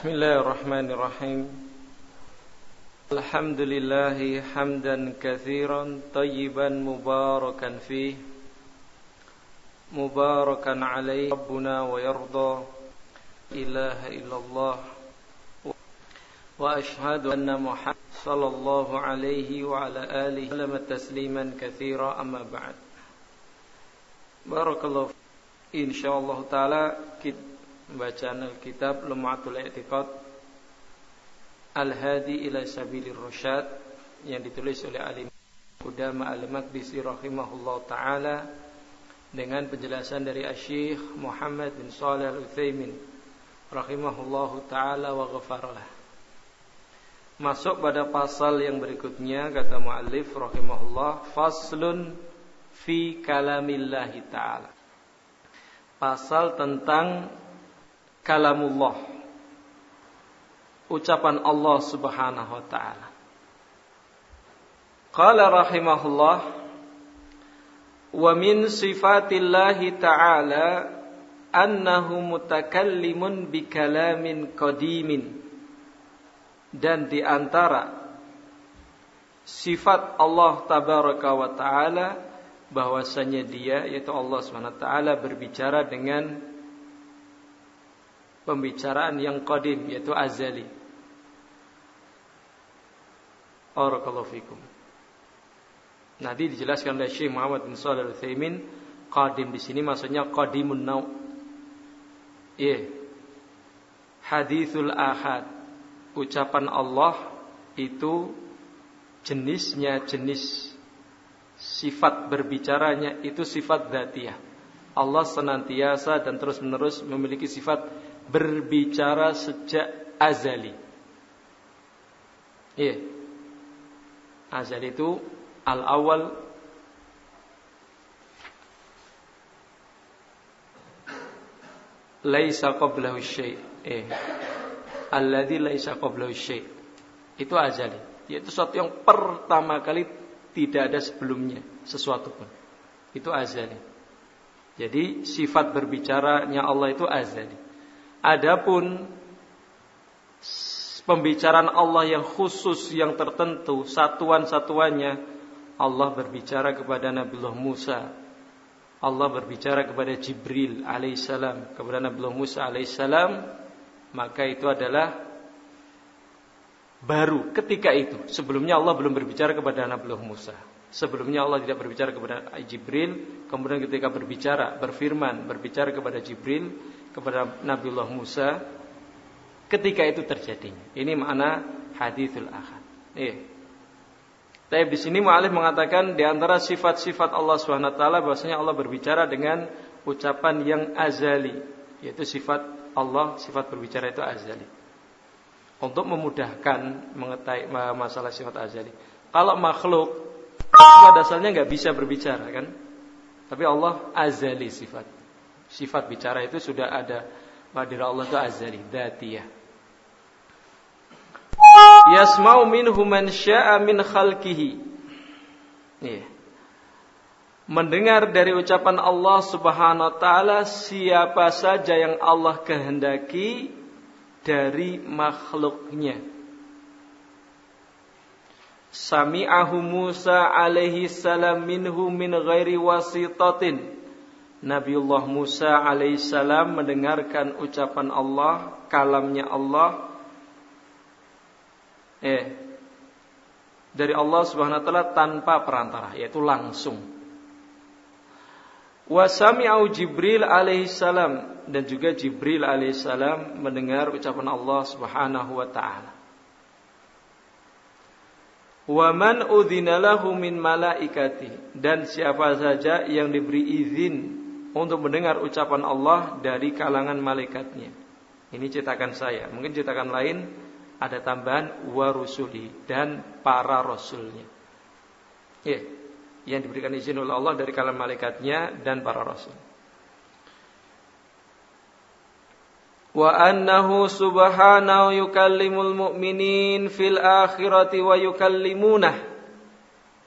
بسم الله الرحمن الرحيم الحمد لله حمدا كثيرا طيبا مباركا فيه مباركا عليه ربنا ويرضى إله إلا الله وأشهد أن محمد صلى الله عليه وعلى آله وسلم تسليما كثيرا أما بعد بارك الله إن شاء الله تعالى bacaan Alkitab Lumatul I'tiqad Al-Hadi ila Sabilir Rasyad yang ditulis oleh Alim Udama Al-Maqdisi rahimahullah taala dengan penjelasan dari Asy-Syaikh Muhammad bin Shalih Al-Utsaimin rahimahullah taala wa ghafaralah. Masuk pada pasal yang berikutnya kata muallif rahimahullah faslun fi kalamillahi taala. Pasal tentang kalamullah. Ucapan Allah Subhanahu wa taala. Qala rahimahullah wa min sifatillahi ta'ala annahu mutakallimun bi kalamin qadimin. Dan di antara sifat Allah tabaraka wa taala bahwasanya dia yaitu Allah Subhanahu wa taala berbicara dengan pembicaraan yang qadim yaitu azali. Barakallahu fikum. Nanti dijelaskan oleh Syekh Muhammad bin Shalih Al-Utsaimin, qadim di sini maksudnya qadimun nau. Iya. Hadithul ahad. Ucapan Allah itu jenisnya jenis sifat berbicaranya itu sifat dzatiyah. Allah senantiasa dan terus-menerus memiliki sifat berbicara sejak azali. Iya. Azali itu al-awwal laisa qablahu syai'. Eh. Alladzi laisa qablahu syai'. Itu azali. Yaitu sesuatu yang pertama kali tidak ada sebelumnya sesuatu pun. Itu azali. Jadi sifat berbicaranya Allah itu azali. Adapun pembicaraan Allah yang khusus yang tertentu satuan-satuannya Allah berbicara kepada Nabiullah Musa. Allah berbicara kepada Jibril alaihissalam kepada Nabiullah Musa alaihissalam. Maka itu adalah baru ketika itu. Sebelumnya Allah belum berbicara kepada Nabiullah Musa sebelumnya Allah tidak berbicara kepada Jibril kemudian ketika berbicara berfirman berbicara kepada Jibril kepada Nabiullah Musa ketika itu terjadi. Ini makna hadithul ahad. Iya. Tapi di sini mu'alif mengatakan di antara sifat-sifat Allah SWT bahwasanya Allah berbicara dengan ucapan yang azali, yaitu sifat Allah, sifat berbicara itu azali. Untuk memudahkan mengetahui masalah sifat azali. Kalau makhluk pada dasarnya nggak bisa berbicara kan? Tapi Allah azali sifat. Sifat bicara itu sudah ada pada Allah itu azali, dzatiyah. Yasma'u minhu man syaa min khalqihi. Iya. Mendengar dari ucapan Allah Subhanahu wa taala siapa saja yang Allah kehendaki dari makhluknya. Sami'ahu Musa alaihi salam minhu min ghairi wasitatin Nabiullah Musa alaihissalam mendengarkan ucapan Allah, kalamnya Allah, eh, dari Allah Subhanahu wa taala tanpa perantara, yaitu langsung. Wasami'au Jibril alaihissalam dan juga Jibril alaihissalam mendengar ucapan Allah Subhanahu wa taala. Wa man udzina lahu min malaikati dan siapa saja yang diberi izin untuk mendengar ucapan Allah dari kalangan malaikatnya. Ini cetakan saya. Mungkin cetakan lain ada tambahan warusuli dan para rasulnya. Ya, yang diberikan izin oleh Allah dari kalangan malaikatnya dan para rasul. Wa annahu subhanahu yukallimul mu'minin fil akhirati wa yukallimunah.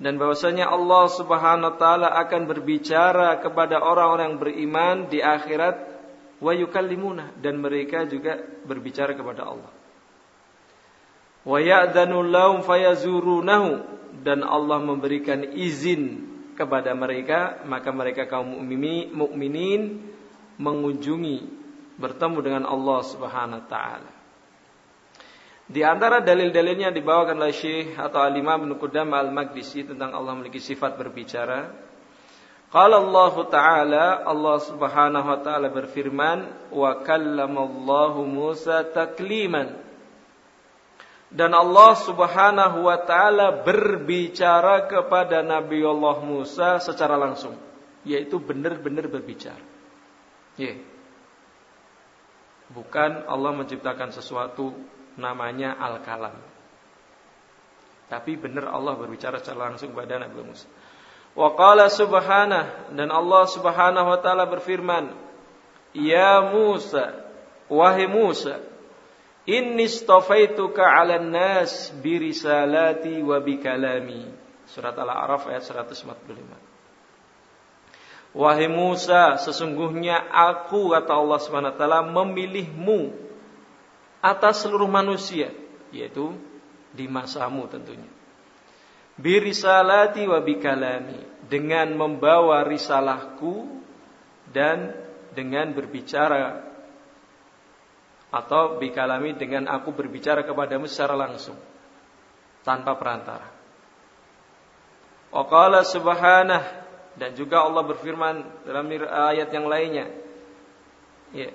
Dan bahwasanya Allah Subhanahu wa taala akan berbicara kepada orang-orang beriman di akhirat wa yukallimuna dan mereka juga berbicara kepada Allah. Wa ya'danu lahum fayazurunahu. Dan Allah memberikan izin kepada mereka maka mereka kaum mukminin mengunjungi bertemu dengan Allah Subhanahu wa taala. Di antara dalil-dalilnya dibawakan oleh Syekh atau Al-Imam Ibnu Qudam Al-Maqdisi tentang Allah memiliki sifat berbicara. Qala Allah Ta'ala, Allah Subhanahu wa taala berfirman, "Wa kallamallahu Musa takliman." Dan Allah Subhanahu wa taala berbicara kepada Nabi Allah Musa secara langsung, yaitu benar-benar berbicara. Ya. Bukan Allah menciptakan sesuatu namanya al-kalam. Tapi benar Allah berbicara secara langsung kepada Nabi Musa. Wa qala subhanah dan Allah Subhanahu wa taala berfirman, "Ya Musa, wahai Musa, inni istafaituka 'alan nas bi risalati wa bi kalami." Surat Al-A'raf ayat 145. Wahai Musa, sesungguhnya aku kata Allah taala memilihmu atas seluruh manusia, yaitu di masamu tentunya. Birisalati wa bikalami dengan membawa risalahku dan dengan berbicara atau bikalami dengan aku berbicara kepadamu secara langsung tanpa perantara. Waqala subhanah dan juga Allah berfirman dalam ayat yang lainnya. Ya,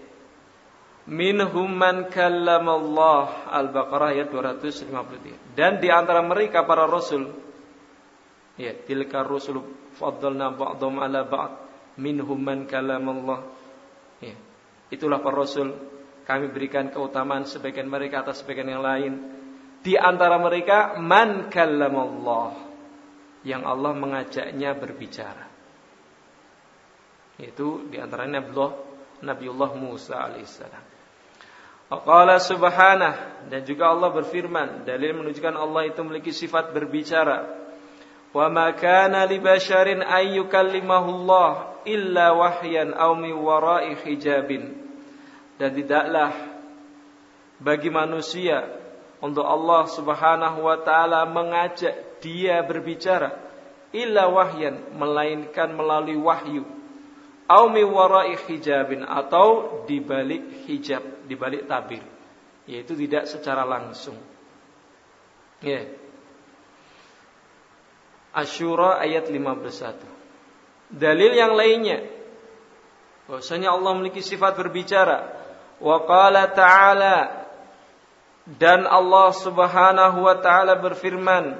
minhum man kallamallah Al-Baqarah ayat 253 dan di antara mereka para rasul ya tilka rusul faddalna ba'dhum ala ba'd. Minhum man kallamallah. Ya. Itulah para rasul. Kami berikan keutamaan sebagian mereka atas sebagian yang lain. Di antara mereka man kallamallah. Yang Allah mengajaknya berbicara itu di antaranya Nabiullah Nabiullah Musa alaihissalam Qala subhanah dan juga Allah berfirman dalil menunjukkan Allah itu memiliki sifat berbicara. Wa ma kana li basharin ay yukallimahullah illa wahyan aw min wara'i hijabin. Dan tidaklah bagi manusia untuk Allah Subhanahu wa taala mengajak dia berbicara illa wahyan melainkan melalui wahyu au warai hijabin atau di balik hijab, di balik tabir, yaitu tidak secara langsung. Ya. Yeah. Asyura ayat 51. Dalil yang lainnya bahwasanya Allah memiliki sifat berbicara. Wa qala ta'ala dan Allah Subhanahu wa taala berfirman,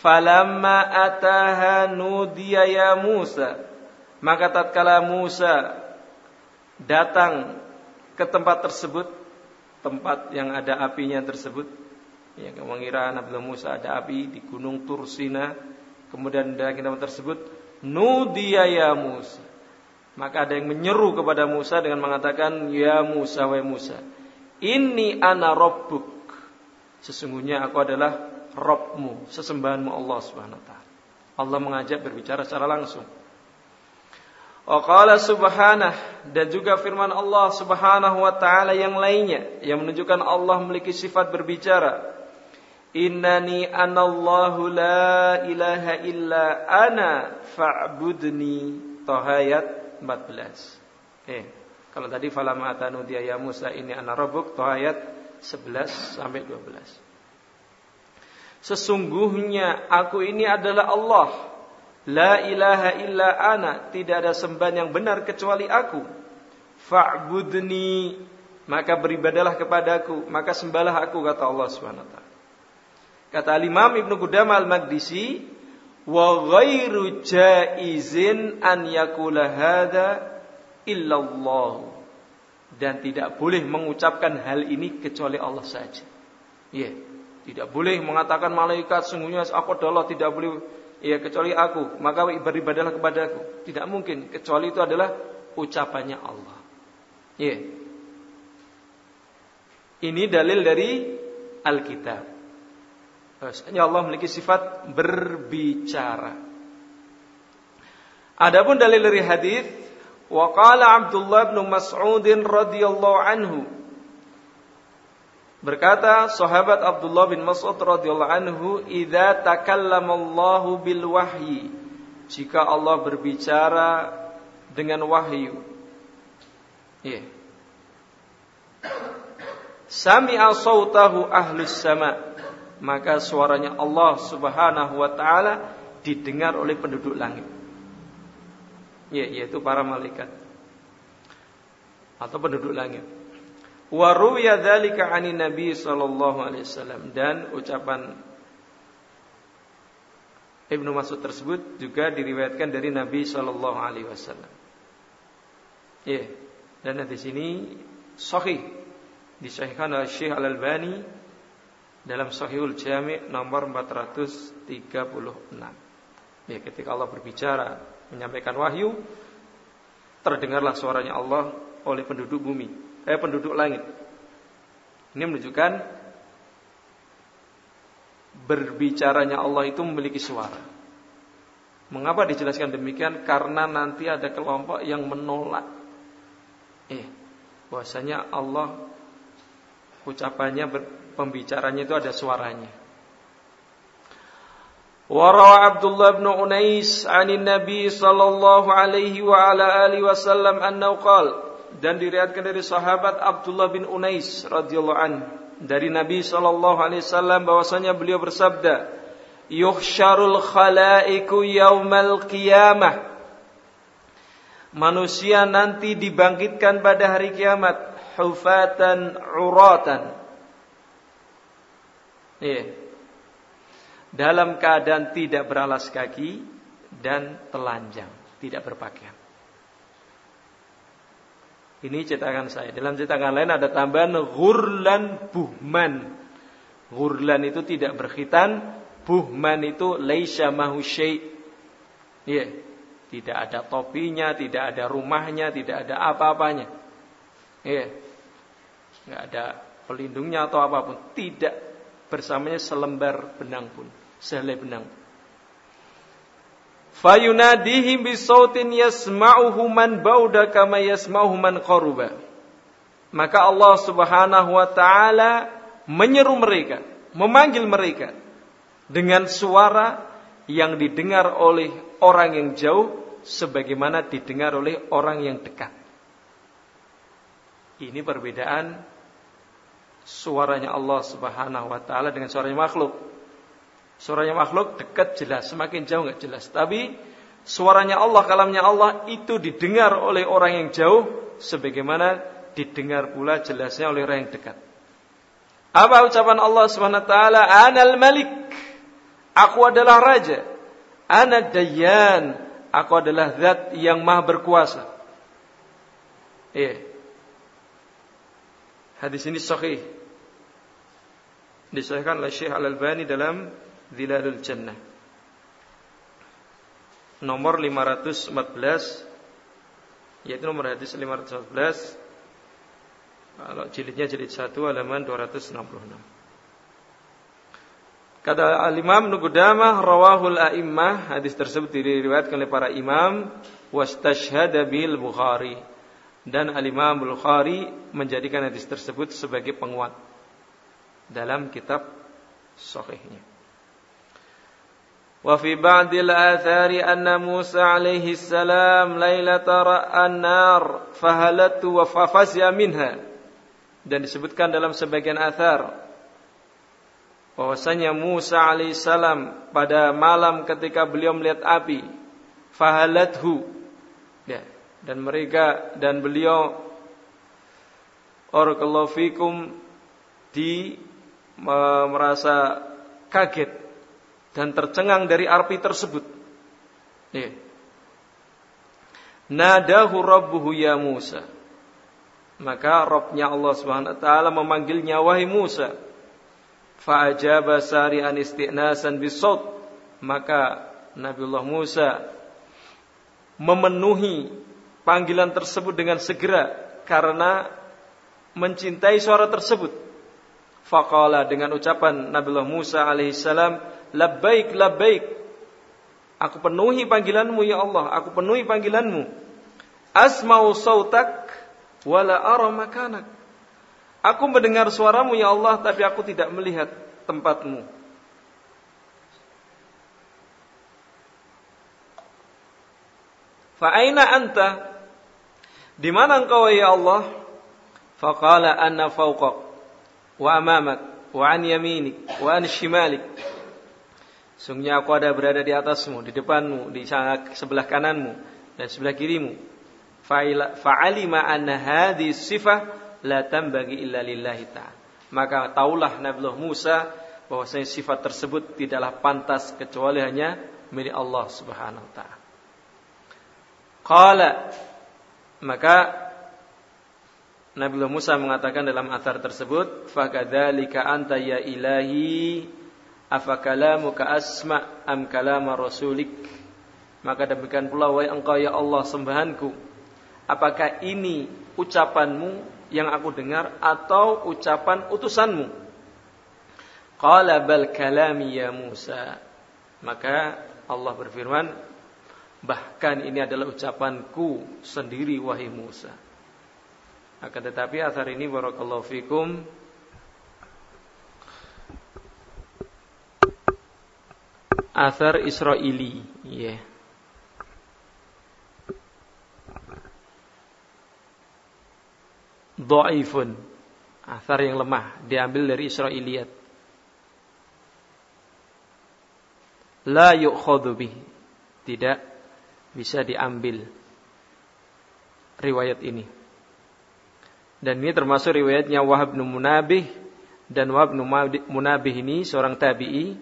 "Falamma ataha nudiya ya Musa" Maka tatkala Musa datang ke tempat tersebut, tempat yang ada apinya tersebut, yang mengira Nabi Musa ada api di gunung Tursina, kemudian dari tempat tersebut, nudiya ya Musa. Maka ada yang menyeru kepada Musa dengan mengatakan, Ya Musa, wa Musa, ini ana Rabbuk. Sesungguhnya aku adalah Rabbmu, sesembahanmu Allah Subhanahu wa taala. Allah mengajak berbicara secara langsung. Wa subhanah dan juga firman Allah Subhanahu wa taala yang lainnya yang menunjukkan Allah memiliki sifat berbicara. Innani anallahu la ilaha illa ana fa'budni. Toha ayat 14. Eh, kalau tadi falam atanu dia ya Musa ini ana rabbuk Toha ayat 11 sampai 12. Sesungguhnya aku ini adalah Allah La ilaha illa ana, tidak ada sembahan yang benar kecuali aku. Fa'budni, maka beribadalah kepadaku, maka sembahlah aku kata Allah taala. Kata Imam Ibnu Qudamah Al-Maqdisi, wa ghairu jaizin an yakula hadza illallah. Dan tidak boleh mengucapkan hal ini kecuali Allah saja. Ya, yeah. tidak boleh mengatakan malaikat sungguhnya aku adalah tidak boleh ya kecuali aku, maka beribadahlah kepada aku. Tidak mungkin kecuali itu adalah ucapannya Allah. Ya. Ini dalil dari Alkitab. Bahwasanya Allah memiliki sifat berbicara. Adapun dalil dari hadis Wa qala Abdullah bin Mas'ud radhiyallahu anhu Berkata sahabat Abdullah bin Mas'ud radhiyallahu anhu, "Idza takallamallahu bil wahyi." Jika Allah berbicara dengan wahyu. Iya. Yeah. Sami'a sautahu ahlus sama. Maka suaranya Allah Subhanahu wa taala didengar oleh penduduk langit. Ya, yaitu para malaikat atau penduduk langit. Wa ruwiya dzalika 'ani Nabi sallallahu alaihi wasallam dan ucapan Ibnu Mas'ud tersebut juga diriwayatkan dari Nabi sallallahu alaihi wasallam. Ya, dan di sini sahih disahihkan oleh Syekh Al-Albani dalam Sahihul Jami' nomor 436. Ya, ketika Allah berbicara menyampaikan wahyu terdengarlah suaranya Allah oleh penduduk bumi eh, penduduk langit. Ini menunjukkan berbicaranya Allah itu memiliki suara. Mengapa dijelaskan demikian? Karena nanti ada kelompok yang menolak. Eh, bahwasanya Allah ucapannya pembicaranya itu ada suaranya. Warawa Abdullah bin Unais 'anil Nabi sallallahu alaihi wa ala alihi wasallam annahu qala dan diriatkan dari sahabat Abdullah bin Unais radhiyallahu an dari Nabi sallallahu alaihi wasallam bahwasanya beliau bersabda yuhsyarul khalaiku yaumal qiyamah. Manusia nanti dibangkitkan pada hari kiamat hufatan uratan. Iya. Dalam keadaan tidak beralas kaki dan telanjang tidak berpakaian ini cetakan saya. Dalam cetakan lain ada tambahan ghurlan buhman. Ghurlan itu tidak berkhitan, buhman itu laisa mahu syai'. Ya. Tidak ada topinya, tidak ada rumahnya, tidak ada apa-apanya. Ya. Enggak ada pelindungnya atau apa pun. Tidak bersamanya selembar benang pun, sehelai benang. Fayunadihim bisautin yasma'uhu man bauda kama yasma'uhu qaruba. Maka Allah Subhanahu wa taala menyeru mereka, memanggil mereka dengan suara yang didengar oleh orang yang jauh sebagaimana didengar oleh orang yang dekat. Ini perbedaan suaranya Allah Subhanahu wa taala dengan suaranya makhluk. Suaranya makhluk dekat jelas, semakin jauh nggak jelas. Tapi suaranya Allah, kalamnya Allah itu didengar oleh orang yang jauh sebagaimana didengar pula jelasnya oleh orang yang dekat. Apa ucapan Allah Subhanahu wa taala? Anal Malik. Aku adalah raja. Ana Dayyan. Aku adalah zat yang maha berkuasa. Iya. Hadis ini sahih. Disahihkan oleh Syekh Al-Albani dalam Zilalul Jannah. Nomor 514 yaitu nomor hadis 514 kalau jilidnya jilid 1 halaman 266 Kata al-Imam Nugudamah rawahul a'immah hadis tersebut diriwayatkan oleh para imam wastashhada bil Bukhari. Dan al-Imam Bukhari menjadikan hadis tersebut sebagai penguat dalam kitab sahihnya. وفي بعض الآثار أن موسى عليه السلام ليلة رأى النار فهلت وففزع منها dan disebutkan dalam sebagian athar bahwasanya Musa alaihissalam pada malam ketika beliau melihat api fahalathu ya, dan mereka dan beliau Barakallahu fikum di merasa kaget dan tercengang dari api tersebut. Nadahu rabbuhu ya Musa. Maka Rabbnya Allah Subhanahu wa taala memanggilnya wahai Musa. Fa'ajaba sari'an isti'nasan bisaut. Maka Nabiullah Musa memenuhi panggilan tersebut dengan segera karena mencintai suara tersebut. Faqala dengan ucapan Nabiullah Musa alaihissalam, labbaik labbaik. Aku penuhi panggilanmu ya Allah, aku penuhi panggilanmu. Asma'u sautak wala ara makanak. Aku mendengar suaramu ya Allah tapi aku tidak melihat tempatmu. Fa'aina anta? Di mana engkau ya Allah? Faqala anna fawqak wa amamak wa an yaminik wa an shimalik. Sungguhnya aku ada berada di atasmu, di depanmu, di sebelah kananmu dan sebelah kirimu. Fa'alima anna hadhi sifah la tambagi illa lillahi. Maka taulah Nabiullah Musa bahwasanya sifat tersebut tidaklah pantas kecuali hanya milik Allah Subhanahu wa taala. Qala maka Nabi Musa mengatakan dalam athar tersebut, "Fakadzalika anta ya ilahi afakalamuka asma am kalama rasulik?" Maka demikian pula wahai engkau ya Allah sembahanku, apakah ini ucapanmu yang aku dengar atau ucapan utusanmu? Qala bal kalami ya Musa. Maka Allah berfirman, Bahkan ini adalah ucapanku sendiri wahai Musa. Akan tetapi asar ini barakallahu fikum asar Israeli, ya. Dhaifun. Asar yang lemah diambil dari Israiliyat. La yu'khadhu bih. Tidak bisa diambil riwayat ini. Dan ini termasuk riwayatnya Wahab bin Munabih dan Wahab bin Munabih ini seorang tabi'i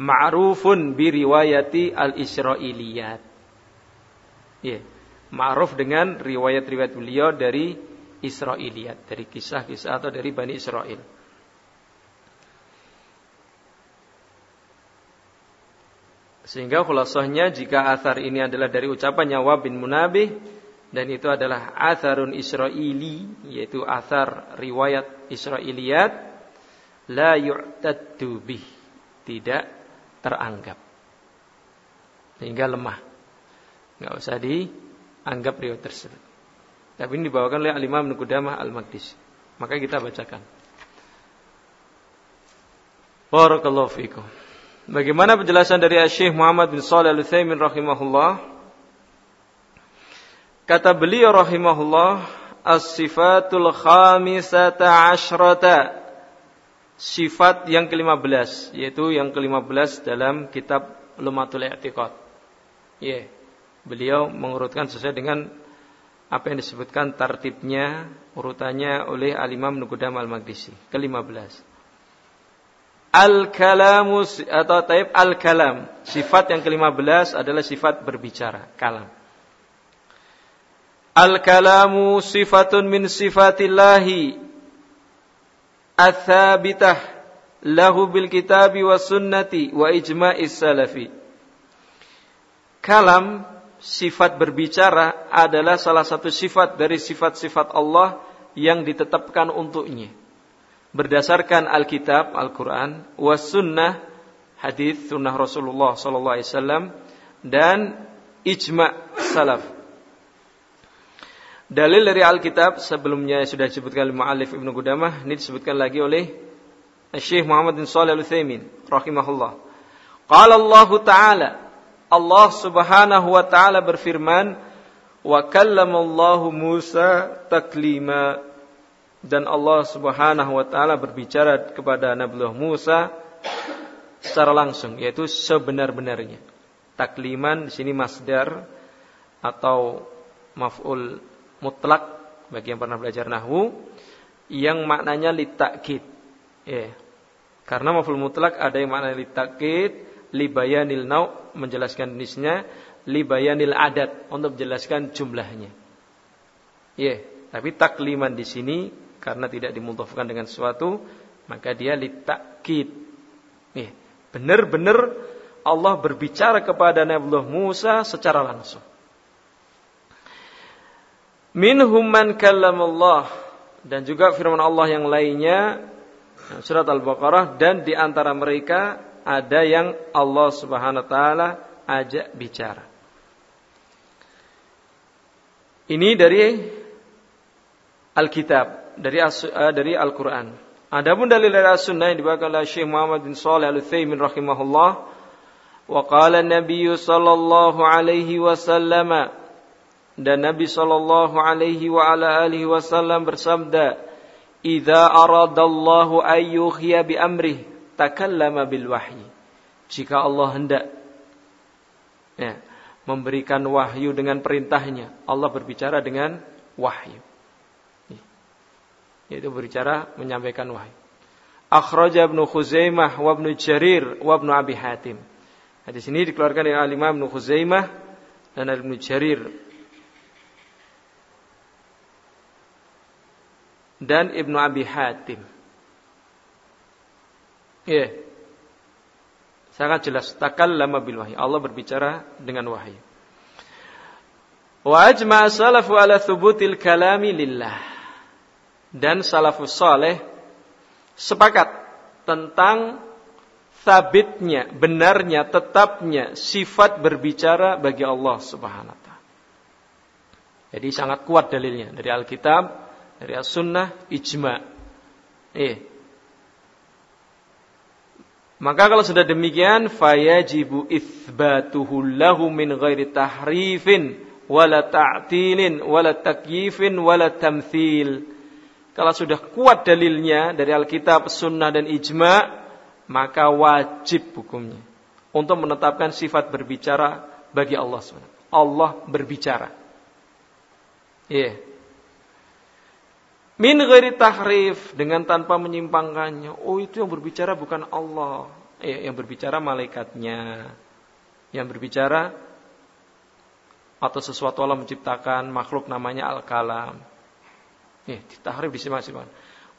ma'rufun bi riwayati al-Israiliyat. Ya, yeah. ma'ruf dengan riwayat-riwayat beliau dari Israiliyat, dari kisah-kisah atau dari Bani Israel. Sehingga khulasahnya jika athar ini adalah dari ucapannya Wab bin Munabih dan itu adalah atharun Israeli yaitu athar riwayat Israiliyat la yu'taddu bih tidak teranggap. Sehingga lemah. Nggak usah dianggap riwayat tersebut. Tapi ini dibawakan oleh Al-Imam Nukudamah Al-Maqdisi. Maka kita bacakan. Barakallahu fikum. Bagaimana penjelasan dari Syekh Muhammad bin Shalih Al-Utsaimin rahimahullah? Kata beliau rahimahullah, as-sifatul khamisata asyrata. Sifat yang ke-15, yaitu yang ke-15 dalam kitab Lumatul I'tiqad. Ya. Yeah. Beliau mengurutkan sesuai dengan apa yang disebutkan tartibnya, urutannya oleh Al-Imam Nugudam Al-Magdisi. Ke-15. Al-kalamu atau taib al-kalam. Sifat yang kelima belas adalah sifat berbicara, kalam. Al-kalamu sifatun min sifatillahi athabitah lahu bil kitabi wa sunnati wa ijma'is salafi. Kalam sifat berbicara adalah salah satu sifat dari sifat-sifat Allah yang ditetapkan untuknya berdasarkan Alkitab Al-Quran, was sunnah hadis sunnah Rasulullah Sallallahu Alaihi Wasallam dan ijma salaf. Dalil dari Alkitab sebelumnya sudah disebutkan oleh Mu'alif Ibnu Qudamah, ini disebutkan lagi oleh Syekh Muhammad bin Shalih Al-Utsaimin rahimahullah. Qala Allah Ta'ala Allah Subhanahu wa taala berfirman, "Wa kallamallahu Musa taklima." dan Allah Subhanahu wa taala berbicara kepada Nabi Musa secara langsung yaitu sebenar-benarnya. Takliman di sini masdar atau maf'ul mutlak bagi yang pernah belajar nahwu yang maknanya litakid. Ya. Karena maf'ul mutlak ada yang maknanya litakid, libayanil nau menjelaskan jenisnya, libayanil adat untuk menjelaskan jumlahnya. Ya, tapi takliman di sini karena tidak dimudhafkan dengan sesuatu maka dia litakid nih benar-benar Allah berbicara kepada Nabi Musa secara langsung minhum man Allah dan juga firman Allah yang lainnya surat Al-Baqarah dan di antara mereka ada yang Allah Subhanahu wa taala ajak bicara Ini dari Alkitab, dari uh, dari Al-Qur'an. Adapun dalil dari As-Sunnah yang dibawakan oleh Syekh Muhammad bin Shalih Al-Utsaimin rahimahullah, wa qala Nabi sallallahu alaihi wasallam dan Nabi sallallahu alaihi wa ala alihi wasallam bersabda, "Idza aradallahu ayyuhya bi amrih, takallama bil wahyi." Jika Allah hendak ya, memberikan wahyu dengan perintahnya. Allah berbicara dengan wahyu. Yaitu berbicara menyampaikan wahyu. Akhraja Ibnu Khuzaimah wa Ibnu Jarir wa Ibnu Abi Hatim. Hadis ini dikeluarkan oleh Imam Ibnu Khuzaimah dan Ibnu Jarir. Dan Ibnu Abi Hatim. Ya. Yeah. Sangat jelas takallama bil wahyi. Allah berbicara dengan wahyu. Wa ajma salafu ala thubutil kalami lillah. Dan salafus saleh sepakat tentang sabitnya, benarnya, tetapnya sifat berbicara bagi Allah Subhanahu wa taala. Jadi sangat kuat dalilnya dari Alkitab, dari As-Sunnah, ijma. Eh, maka kalau sudah demikian fayajibu itsbatuhu lahu min ghairi tahrifin wala ta'tilin wala takyifin wala tamthil. Kalau sudah kuat dalilnya dari Alkitab, Sunnah dan Ijma, maka wajib hukumnya untuk menetapkan sifat berbicara bagi Allah SWT. Allah berbicara. Iya. Yeah. Min ghairi tahrif dengan tanpa menyimpangkannya. Oh itu yang berbicara bukan Allah. Eh, yang berbicara malaikatnya. Yang berbicara atau sesuatu Allah menciptakan makhluk namanya al-kalam. Eh, ditahrif di sini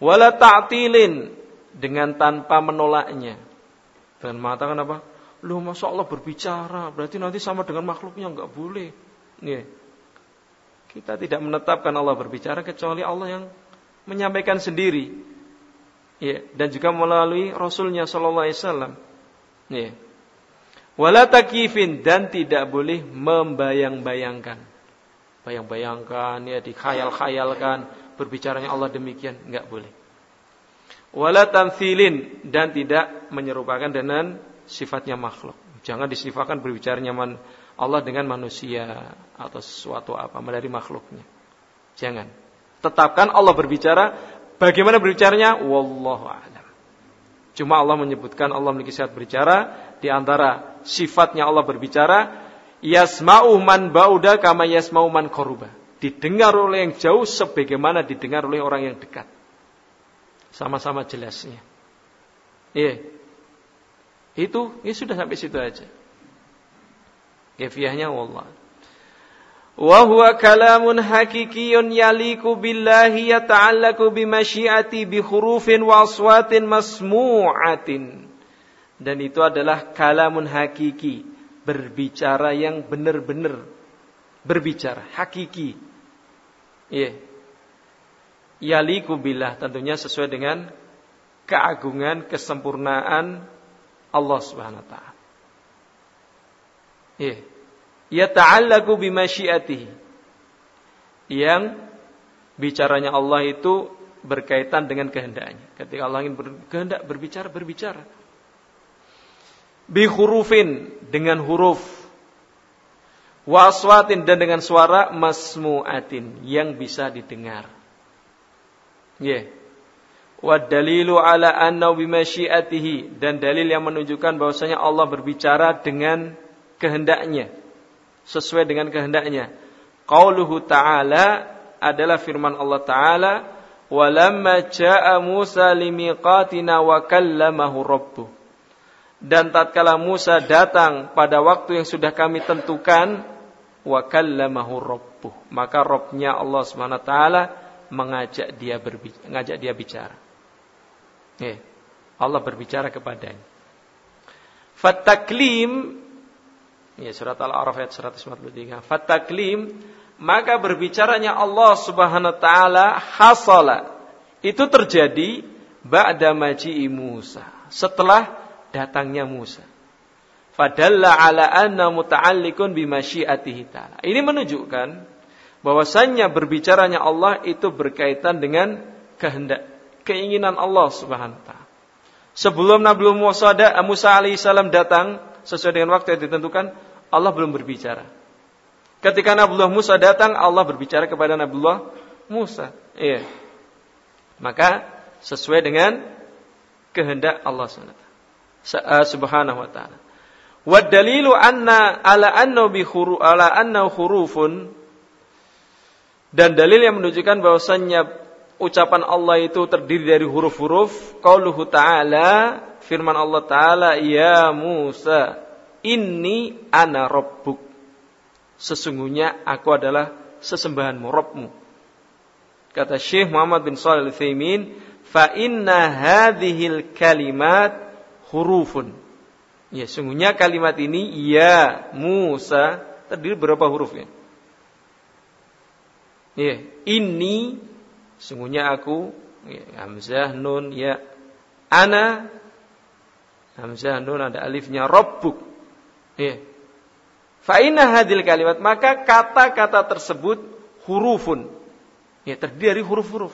Wala ta'tilin dengan tanpa menolaknya. Dan mengatakan apa? Lu masa Allah berbicara, berarti nanti sama dengan makhluknya enggak boleh. Nih. Kita tidak menetapkan Allah berbicara kecuali Allah yang menyampaikan sendiri. Ya, dan juga melalui Rasulnya Sallallahu Alaihi Wasallam. Ya. Wala takifin dan tidak boleh membayang-bayangkan. Bayang-bayangkan, ya dikhayal-khayalkan, berbicaranya Allah demikian, enggak boleh. Wala dan tidak menyerupakan dengan sifatnya makhluk. Jangan disifatkan berbicaranya Allah dengan manusia atau sesuatu apa dari makhluknya. Jangan. Tetapkan Allah berbicara. Bagaimana berbicaranya? Wallahu a'lam. Cuma Allah menyebutkan Allah memiliki sifat berbicara. Di antara sifatnya Allah berbicara. Yasma'u man ba'uda kama yasma'u man koruba. Didengar oleh yang jauh sebagaimana didengar oleh orang yang dekat. Sama-sama jelasnya. Iya. Itu, ya sudah sampai situ aja. Kefiahnya wallah wa huwa kalamun haqiqiyyun yaliku billahi yata'allaku bimasyiati bi hurufin wa aswatin masmu'atin. Dan itu adalah kalamun hakiki berbicara yang benar-benar berbicara hakiki. Ya yeah. yaliku billah tentunya sesuai dengan keagungan kesempurnaan Allah Subhanahu wa taala. Yeah yata'allaku bimasyiatihi yang bicaranya Allah itu berkaitan dengan kehendaknya. Ketika Allah ingin berkehendak berbicara, berbicara. Bi hurufin dengan huruf. Waswatin dan dengan suara masmu'atin yang bisa didengar. Ya. Yeah. Wa dalilu ala anna bimasyiatihi dan dalil yang menunjukkan bahwasanya Allah berbicara dengan kehendaknya sesuai dengan kehendaknya. Qauluhu ta'ala adalah firman Allah Ta'ala walamma ja'a Musa limiqatina wa kallamahu rabbuh. Dan tatkala Musa datang pada waktu yang sudah kami tentukan wa kallamahu rabbuh. Maka Rabbnya Allah taala mengajak dia berbicara mengajak dia bicara. Eh, Allah berbicara kepadanya. Fataklim Ya, surat Al-A'raf ayat 143. Fataklim, maka berbicaranya Allah Subhanahu wa taala hasala. Itu terjadi ba'da maji'i Musa. Setelah datangnya Musa. Fadalla ala anna muta'alliqun bimasyiatihi ta'ala. Ini menunjukkan bahwasannya berbicaranya Allah itu berkaitan dengan kehendak, keinginan Allah Subhanahu wa taala. Sebelum Nabi Musa, Musa alaihissalam datang sesuai dengan waktu yang ditentukan, Allah belum berbicara. Ketika Nabi Musa datang, Allah berbicara kepada Nabi Musa. Iya. Maka sesuai dengan kehendak Allah Subhanahu wa taala. Wa dalilu anna ala anna bi khuru ala anna hurufun dan dalil yang menunjukkan bahwasannya ucapan Allah itu terdiri dari huruf-huruf qauluhu ta'ala firman Allah taala ya Musa inni ana rabbuk sesungguhnya aku adalah sesembahanmu Rabbmu kata Syekh Muhammad bin Shalih Al-Utsaimin fa inna hadhil kalimat hurufun Ya, sungguhnya kalimat ini ya Musa terdiri berapa hurufnya? Ya, ini sungguhnya aku ya, hamzah nun ya ana hamzah nun ada alifnya rabbuk. Ya. Fa inna hadil kalimat maka kata-kata tersebut hurufun. Ya, terdiri dari huruf-huruf.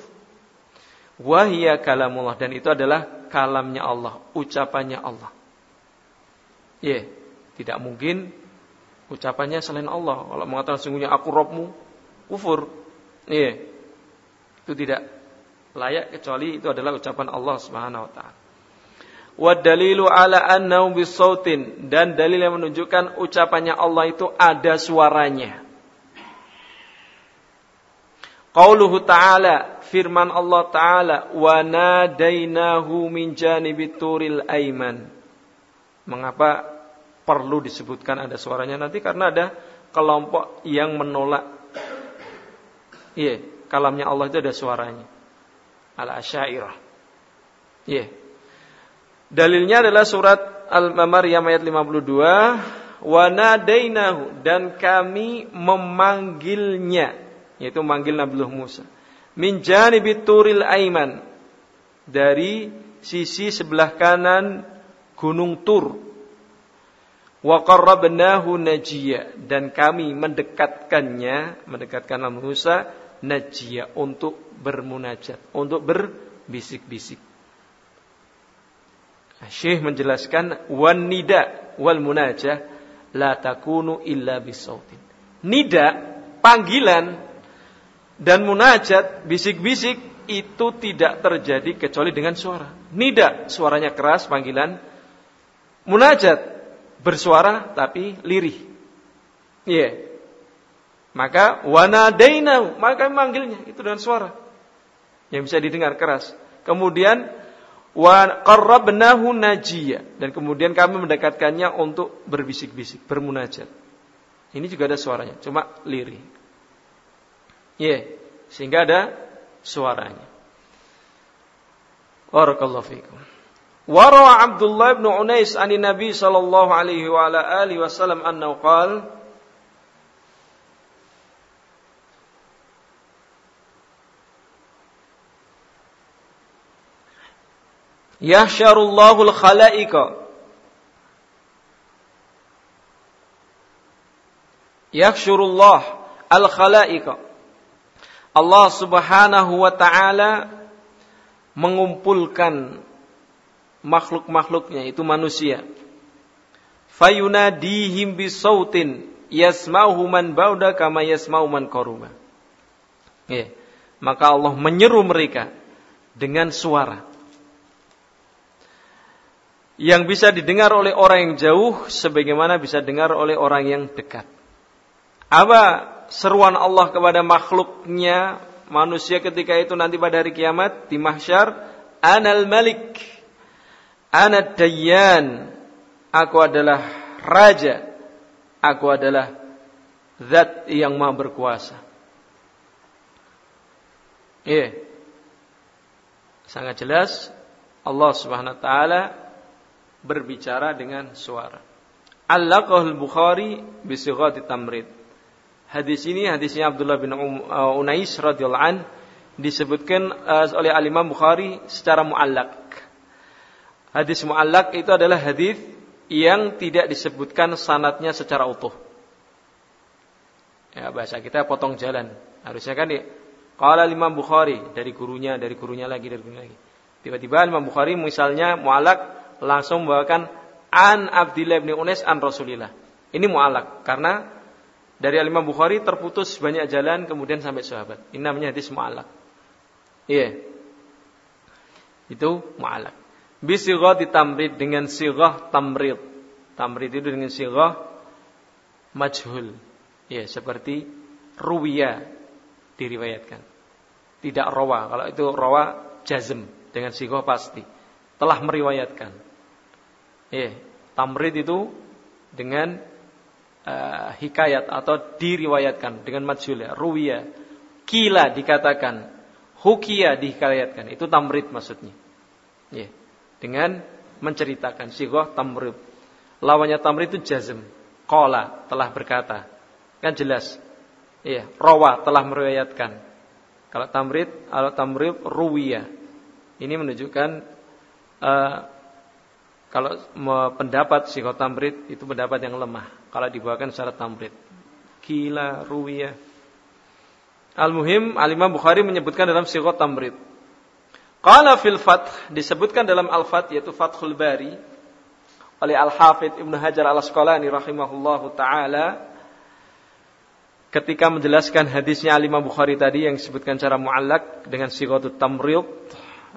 Wahia kalamullah dan itu adalah kalamnya Allah, ucapannya Allah. Ya, tidak mungkin ucapannya selain Allah. Kalau mengatakan sungguhnya aku Robmu, kufur. Iya. Itu tidak layak kecuali itu adalah ucapan Allah Subhanahu wa taala. Wa dalilu ala annahu bisautin. Dan dalil yang menunjukkan ucapannya Allah itu ada suaranya. Qauluhu ta'ala firman Allah taala wa nadainahu min janibit turil aiman. Mengapa perlu disebutkan ada suaranya? Nanti karena ada kelompok yang menolak. Iya kalamnya Allah itu ada suaranya. Al asyairah iya dalilnya adalah surat al-maryam ayat 52 wa nadainahu dan kami memanggilnya yaitu manggil Nabi Musa min janibit aiman dari sisi sebelah kanan gunung Tur. Wa qarrabnahu dan kami mendekatkannya mendekatkan Nabi Musa najiyya untuk bermunajat untuk berbisik-bisik Syekh menjelaskan wan nida wal munajah la takunu illa bisautin nida panggilan dan munajat bisik-bisik itu tidak terjadi kecuali dengan suara nida suaranya keras panggilan munajat bersuara tapi lirih. Iya. Yeah. Maka wanadaina, maka manggilnya itu dengan suara yang bisa didengar keras. Kemudian wa qarrabnahu najiya dan kemudian kami mendekatkannya untuk berbisik-bisik, bermunajat. Ini juga ada suaranya, cuma lirih. Ya, yeah, sehingga ada suaranya. Barakallahu fiikum. Wara Abdullah bin Unais anin Nabi sallallahu alaihi wa ala alihi wasallam annahu qala Yahsyarullahul khalaika. Yahsyurullah al khalaika. Allah Subhanahu wa taala mengumpulkan makhluk-makhluknya itu manusia. Fayunadihim bisautin yasma'uhu man bauda kama yasma'u man qaruba. Maka Allah menyeru mereka dengan suara yang bisa didengar oleh orang yang jauh sebagaimana bisa dengar oleh orang yang dekat. Apa seruan Allah kepada makhluknya manusia ketika itu nanti pada hari kiamat di mahsyar anal malik Ana dayyan. Aku adalah raja. Aku adalah zat yang maha berkuasa. Iya. Sangat jelas Allah Subhanahu wa taala berbicara dengan suara. Allaqahul Bukhari bi sighati tamrid. Hadis ini hadisnya Abdullah bin um, uh, Unais radhiyallahu an disebutkan uh, oleh Al Imam Bukhari secara muallak. Hadis mu'allak itu adalah hadis yang tidak disebutkan sanatnya secara utuh. Ya bahasa kita potong jalan. Harusnya kan di Qala Imam Bukhari dari gurunya, dari gurunya lagi, dari gurunya lagi. Tiba-tiba Imam Bukhari misalnya mu'alak langsung membawakan an Abdillah bin Unes an Rasulillah. Ini mu'alak karena dari Imam Bukhari terputus banyak jalan kemudian sampai sahabat. Ini namanya hadis mu'alak. Iya. Itu mu'alak. Bisighah ditamrid dengan sighah tamrid. Tamrid itu dengan sighah majhul. Ya, seperti ruwiya diriwayatkan. Tidak rawa. Kalau itu rawa jazm dengan sighah pasti. Telah meriwayatkan. Ya, tamrid itu dengan uh, hikayat atau diriwayatkan dengan majhul ya, ruwiya. Kila dikatakan, hukia dihikayatkan. Itu tamrid maksudnya. Ya, dengan menceritakan sighah tamrid. Lawannya tamrid itu jazm. Qala telah berkata. Kan jelas. Iya, rawa telah meriwayatkan. Kalau tamrid, kalau tamrid ruwiya. Ini menunjukkan uh, kalau pendapat tamrid itu pendapat yang lemah. Kalau dibawakan secara tamrid. Kila ruwiya. Al-Muhim, Al-Imam Bukhari menyebutkan dalam sikot tamrid. Qala fil fath, disebutkan dalam al-fath yaitu Fathul Bari oleh Al-Hafidh Ibnu Hajar Al-Asqalani rahimahullahu taala ketika menjelaskan hadisnya Al Imam Bukhari tadi yang disebutkan cara muallak dengan sighatut tamrid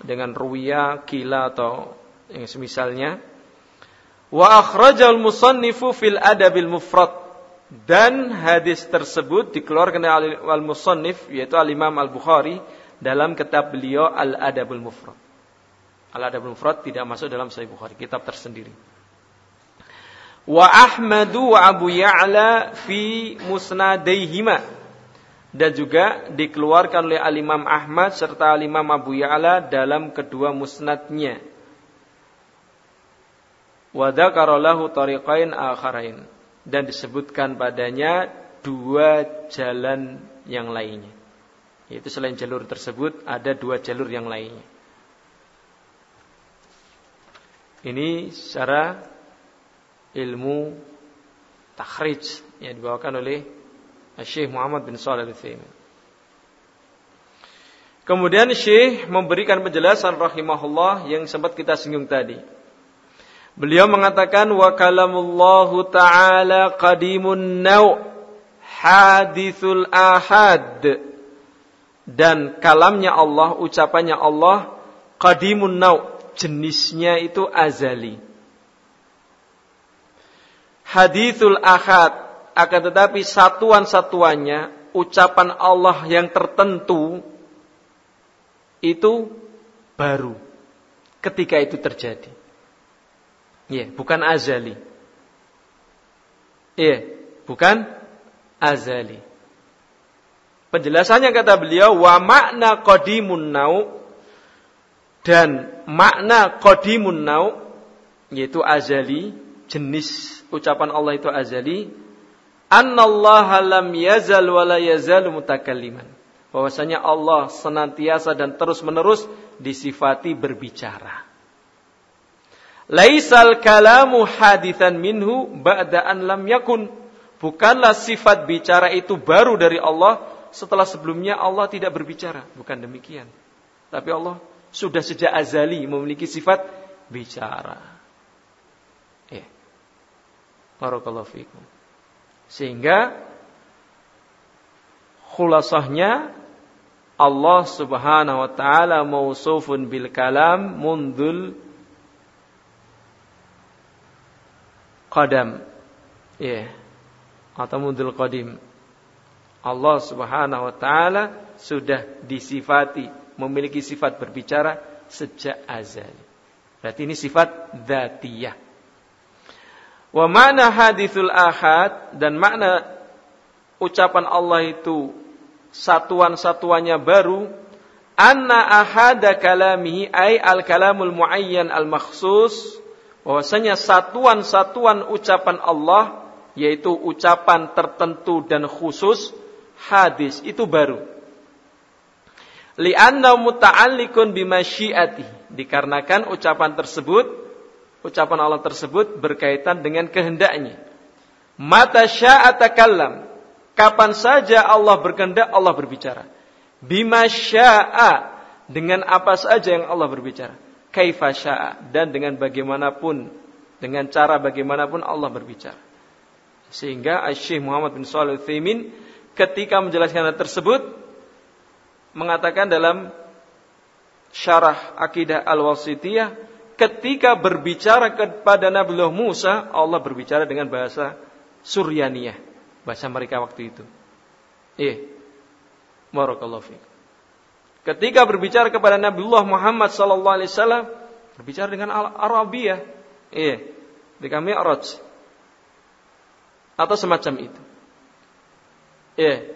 dengan ruwiya kila atau yang semisalnya wa akhrajal musannifu fil adabil mufrad dan hadis tersebut dikeluarkan oleh al musannif yaitu al Imam Al Bukhari dalam kitab beliau Al Adabul Mufrad. Al Adabul Mufrad tidak masuk dalam Sahih Bukhari, kitab tersendiri wa Ahmadu wa Abu Ya'la fi musnadaihima dan juga dikeluarkan oleh Al-Imam Ahmad serta Al-Imam Abu Ya'la dalam kedua musnadnya. Wa dzakara lahu tariqain akharain dan disebutkan padanya dua jalan yang lainnya. Yaitu selain jalur tersebut ada dua jalur yang lainnya. Ini secara ilmu takhrij yang dibawakan oleh Syekh Muhammad bin Shalih Al-Utsaimin. Kemudian Syekh memberikan penjelasan rahimahullah yang sempat kita singgung tadi. Beliau mengatakan wa kalamullahu taala qadimun nau hadithul ahad dan kalamnya Allah ucapannya Allah qadimun nau jenisnya itu azali hadithul ahad akan tetapi satuan-satuannya ucapan Allah yang tertentu itu baru ketika itu terjadi. Iya, bukan azali. Iya, bukan azali. Penjelasannya kata beliau wa makna qadimun nau dan makna qadimun nau yaitu azali jenis ucapan Allah itu azali, annallaha lam yazal wa la. Bahwasanya Allah senantiasa dan terus-menerus disifati berbicara. Laisal kalamu hadithan minhu ba'da an lam yakun. Bukanlah sifat bicara itu baru dari Allah setelah sebelumnya Allah tidak berbicara. Bukan demikian. Tapi Allah sudah sejak azali memiliki sifat bicara. Barakallahu fikum. Sehingga khulasahnya Allah Subhanahu wa taala mausufun bil kalam mundul qadam. Ya. Yeah. Atau mundul qadim. Allah Subhanahu wa taala sudah disifati memiliki sifat berbicara sejak azal. Berarti ini sifat dzatiyah. Wa makna hadithul ahad dan makna ucapan Allah itu satuan-satuannya baru anna ahada kalamihi ay al kalamul muayyan al makhsus bahwasanya satuan-satuan ucapan Allah yaitu ucapan tertentu dan khusus hadis itu baru li'anna muta'alliqun bimasyiati dikarenakan ucapan tersebut ucapan Allah tersebut berkaitan dengan kehendaknya. Mata sya'atakallam. Kapan saja Allah berkehendak, Allah berbicara. Bima sya'a. Dengan apa saja yang Allah berbicara. Kaifa. Dan dengan bagaimanapun. Dengan cara bagaimanapun Allah berbicara. Sehingga Syekh Muhammad bin Shalih ketika menjelaskan hal tersebut mengatakan dalam syarah akidah al-wasitiyah ketika berbicara kepada Nabi Musa Allah berbicara dengan bahasa Suryaniyah bahasa mereka waktu itu. Iya. Barakallahu fiik. Ketika berbicara kepada Nabiullah Muhammad sallallahu alaihi wasallam berbicara dengan Arabia. Iya. Kami Mi'raj. Atau semacam itu. Iya.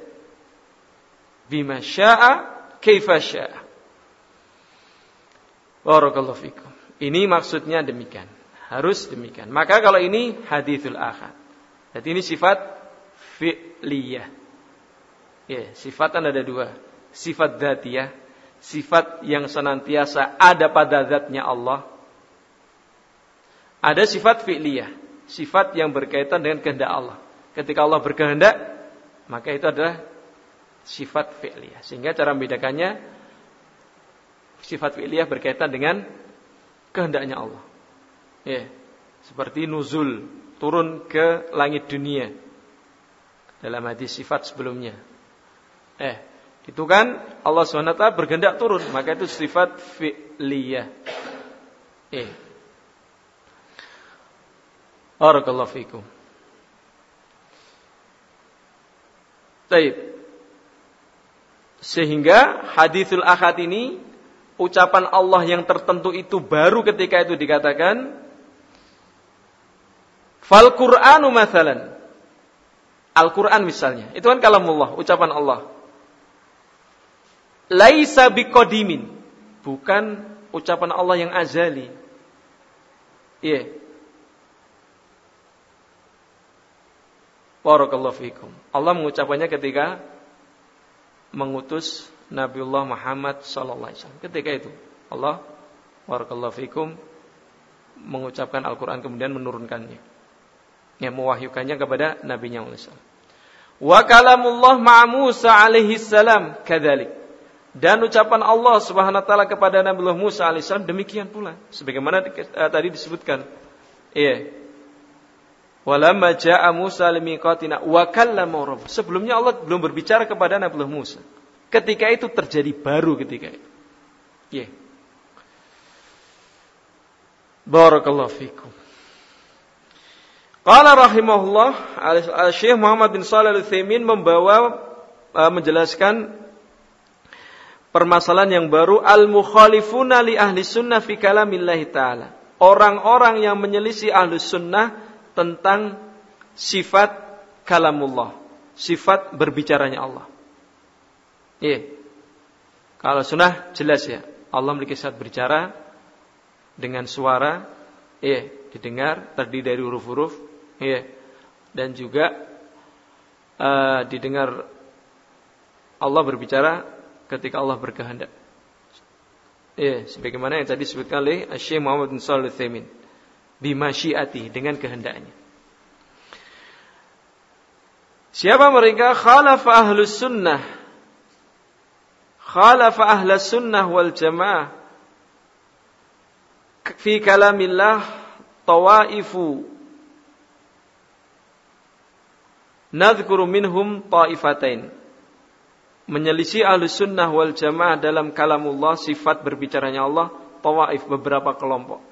Bima sya'a kaifa. Ini maksudnya demikian. Harus demikian. Maka kalau ini hadithul ahad. Jadi ini sifat fi'liyah. Ya, sifatan ada dua. Sifat dzatiyah, sifat yang senantiasa ada pada zatnya Allah. Ada sifat fi'liyah, sifat yang berkaitan dengan kehendak Allah. Ketika Allah berkehendak, maka itu adalah sifat fi'liyah. Sehingga cara membedakannya sifat fi'liyah berkaitan dengan kehendaknya Allah. Ya, seperti nuzul, turun ke langit dunia dalam hadis sifat sebelumnya. Eh, itu kan Allah SWT bergendak turun, maka itu sifat fi'liyah. Eh. Barakallahu fikum. Baik. Sehingga hadithul ahad ini ucapan Allah yang tertentu itu baru ketika itu dikatakan Fal Qur'anu mathalan Al-Quran misalnya. Itu kan kalamullah, ucapan Allah. Laisa biqadimin. Bukan ucapan Allah yang azali. Iya. Yeah. Barakallahu fikum. Allah mengucapkannya ketika mengutus Nabiullah Muhammad sallallahu alaihi wasallam. Ketika itu Allah barakallahu fikum mengucapkan Al-Qur'an kemudian menurunkannya yang mewahyukannya kepada Nabi Muhammad Wa kalamullah ma'a Musa alaihi salam kadzalik. Dan ucapan Allah Subhanahu wa taala kepada Nabi Musa alaihi salam demikian pula sebagaimana uh, tadi disebutkan. Iya. Walamma ja'a Musa limiqatina wa kallama. Sebelumnya Allah belum berbicara kepada Nabi Musa. Ketika itu terjadi baru ketika itu. Iya. Barakallahu fikum. Qala rahimahullah Syekh Muhammad bin Shalih Al-Utsaimin membawa uh, menjelaskan permasalahan yang baru al-mukhalifuna li ahli sunnah fi kalamillahi taala. Orang-orang yang menyelisih ahli sunnah tentang sifat kalamullah, sifat berbicaranya Allah. Iya. Kalau sunnah jelas ya, Allah memiliki sifat berbicara dengan suara, iya, didengar, terdiri dari huruf-huruf, ya dan juga uh, didengar Allah berbicara ketika Allah berkehendak. Ya, sebagaimana yang tadi disebutkan oleh Syekh Muhammad bin Shalih Utsaimin. Bimasyiati dengan kehendaknya. Siapa mereka? Khalafa ahlus sunnah. Khalafa ahlus sunnah wal jamaah. Fi kalamillah tawaifu Nadhkuru minhum ta'ifatain. Menyelisih ahlu sunnah wal jamaah dalam kalamullah sifat berbicaranya Allah tawaif beberapa kelompok.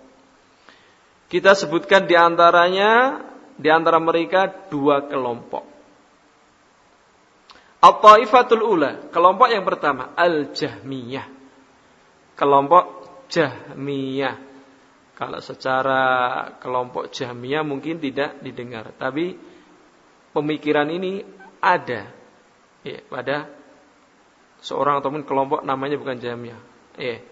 Kita sebutkan di antaranya di antara mereka dua kelompok. At-taifatul ula, kelompok yang pertama Al-Jahmiyah. Kelompok Jahmiyah. Kalau secara kelompok Jahmiyah mungkin tidak didengar, tapi pemikiran ini ada ya, pada seorang ataupun kelompok namanya bukan jamiah. Ya.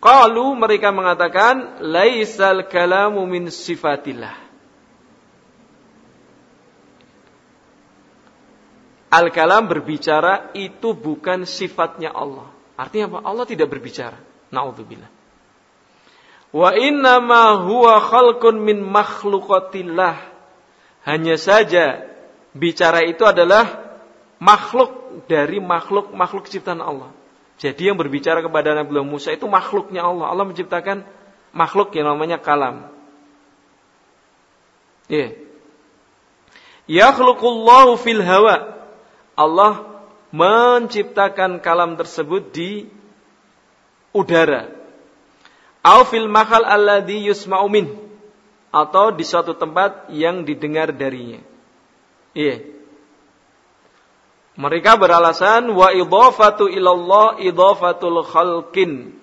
Qalu mereka mengatakan laisal kalamu min sifatillah. Al-kalam berbicara itu bukan sifatnya Allah. Artinya apa? Allah tidak berbicara. Nauzubillah. Wa inna ma huwa khalqun min makhluqatillah. Hanya saja bicara itu adalah makhluk dari makhluk-makhluk ciptaan Allah. Jadi yang berbicara kepada Nabi Musa itu makhluknya Allah. Allah menciptakan makhluk yang namanya kalam. Ya. Yakhluqullahu fil hawa. Allah menciptakan kalam tersebut di udara. Au fil mahal alladhi yusma'u min. Atau di suatu tempat yang didengar darinya. Iya. Mereka beralasan wa idhafatu ilallah idhafatul khalqin.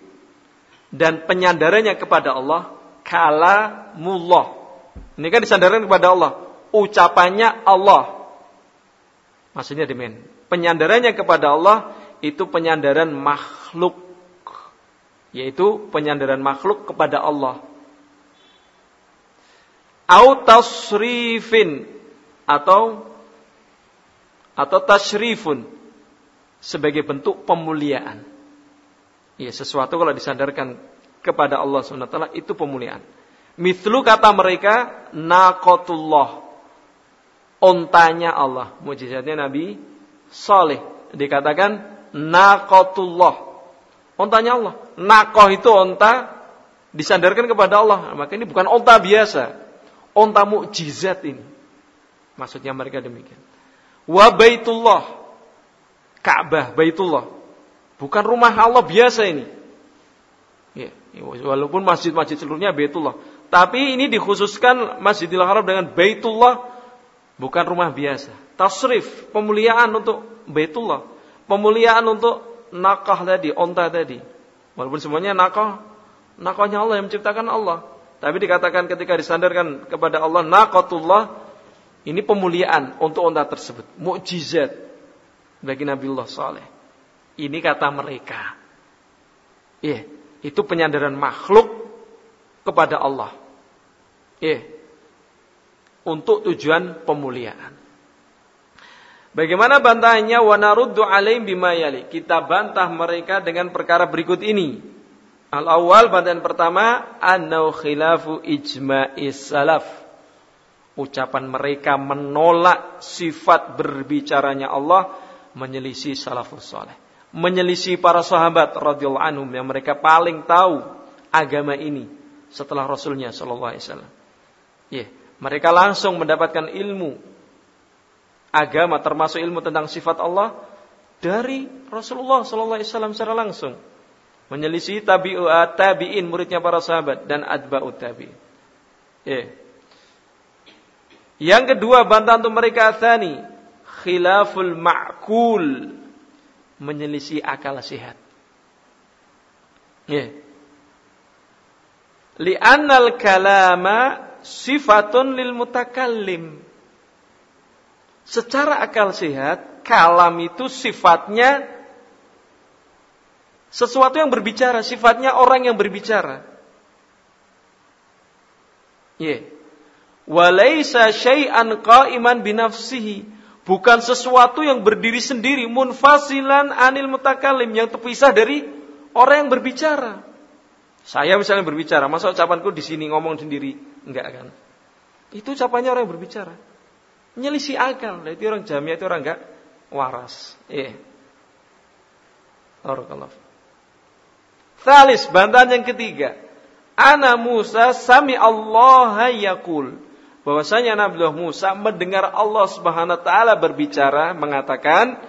Dan penyandarannya kepada Allah kalamullah. Ini kan disandarkan kepada Allah. Ucapannya Allah. Maksudnya demikian. Penyandarannya kepada Allah itu penyandaran makhluk. Yaitu penyandaran makhluk kepada Allah. Au tasrifin atau atau tasyrifun sebagai bentuk pemuliaan. Ya, sesuatu kalau disandarkan kepada Allah SWT itu pemuliaan. Mithlu kata mereka naqatullah. Ontanya Allah. Mujizatnya Nabi Saleh dikatakan naqatullah. Ontanya Allah. Nakoh itu onta disandarkan kepada Allah. Maka ini bukan onta biasa. Onta mukjizat ini. Maksudnya mereka demikian. Wa baitullah. Ka'bah Baitullah. Bukan rumah Allah biasa ini. Ya, walaupun masjid-masjid seluruhnya Baitullah. Tapi ini dikhususkan Masjidil Haram dengan Baitullah bukan rumah biasa. Tasrif pemuliaan untuk Baitullah. Pemuliaan untuk nakah tadi onta tadi. Walaupun semuanya nakah nakahnya Allah yang menciptakan Allah. Tapi dikatakan ketika disandarkan kepada Allah nakatullah ini pemuliaan untuk unta tersebut. Mukjizat bagi Nabiullah Saleh. Ini kata mereka. Iya, itu penyandaran makhluk kepada Allah. Iya. Untuk tujuan pemuliaan. Bagaimana bantahannya wa naruddu alaihim bima? Kita bantah mereka dengan perkara berikut ini. Al awal bantahan pertama annau khilafu ijma'is salaf ucapan mereka menolak sifat berbicaranya Allah menyelisih salafus saleh. Menyelisih para sahabat radhiyallahu anhum yang mereka paling tahu agama ini setelah rasulnya sallallahu alaihi wasallam. Ya mereka langsung mendapatkan ilmu agama termasuk ilmu tentang sifat Allah dari Rasulullah sallallahu alaihi secara langsung. Menyelisih tabi'u tabi'in muridnya para sahabat dan adba'ut tabi'in. Ya yang kedua bantahan untuk mereka asani khilaful ma'kul menyelisih akal sehat. Ya. Li'annal kalama sifatun lil mutakallim. Secara akal sehat, kalam itu sifatnya sesuatu yang berbicara, sifatnya orang yang berbicara. Yeah walaisa syai'an qa'iman binafsihi. Bukan sesuatu yang berdiri sendiri munfasilan anil mutakallim yang terpisah dari orang yang berbicara. Saya misalnya berbicara masa ucapanku di sini ngomong sendiri? Enggak kan? Itu ucapannya orang yang berbicara. Nyelisi akal. Itu orang jamiah itu orang enggak waras. Iya. Barakallah. Thalis, bantahan yang ketiga. Ana Musa sami Allah yakul bahwasanya Nabi Musa mendengar Allah Subhanahu wa taala berbicara mengatakan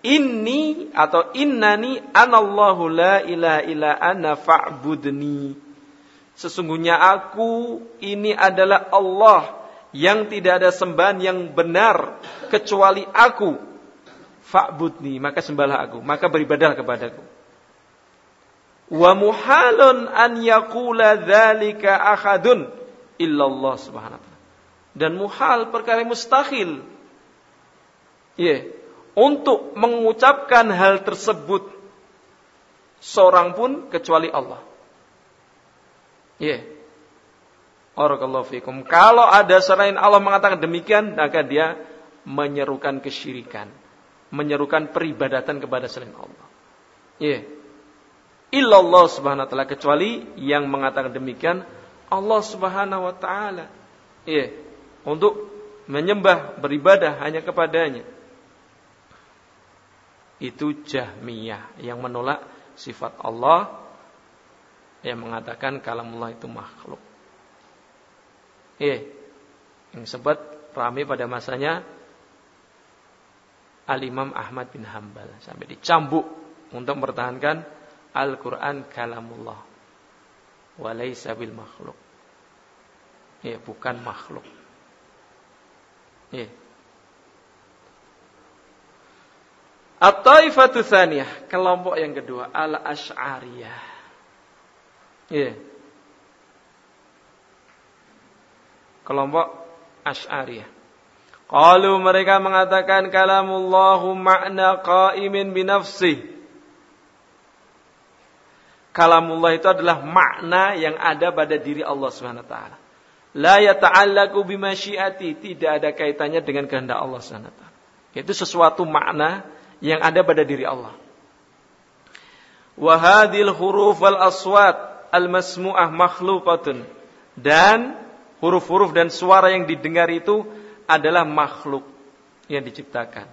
ini atau innani anallahu la ilaha illa ana fa'budni. Sesungguhnya aku ini adalah Allah yang tidak ada sembahan yang benar kecuali aku. Fa'budni maka sembahlah aku maka beribadah kepadaku. Wa muhalun an yaqula dzalika ahadun illallah subhanahu dan muhal perkara mustahil. Yeah. untuk mengucapkan hal tersebut seorang pun kecuali Allah. Ya. Yeah. Barakallahu fikum. Kalau ada selain Allah mengatakan demikian, maka dia menyerukan kesyirikan, menyerukan peribadatan kepada selain Allah. Ya. Yeah. Illallah subhanahu wa ta'ala kecuali yang mengatakan demikian Allah subhanahu wa ta'ala. Ya untuk menyembah, beribadah hanya kepadanya. Itu Jahmiyah yang menolak sifat Allah yang mengatakan kalamullah itu makhluk. Iya. Yang sempat ramai pada masanya Al-Imam Ahmad bin Hambal sampai dicambuk untuk mempertahankan Al-Qur'an kalamullah. Walaysa bil makhluk. Ya, bukan makhluk. Ya. At-taifatu tsaniyah, kelompok yang kedua, al-asy'ariyah. Ya. Kelompok Asy'ariyah. Qalu mereka mengatakan kalamullahu makna qaimin binafsih. Kalamullah itu adalah makna yang ada pada diri Allah Subhanahu wa taala. La yata'allaqu bimasyiati, tidak ada kaitannya dengan kehendak Allah taala. Itu sesuatu makna yang ada pada diri Allah. Wa hadhil huruf wal aswat al-masmu'ah makhluqatun. Dan huruf-huruf dan suara yang didengar itu adalah makhluk yang diciptakan.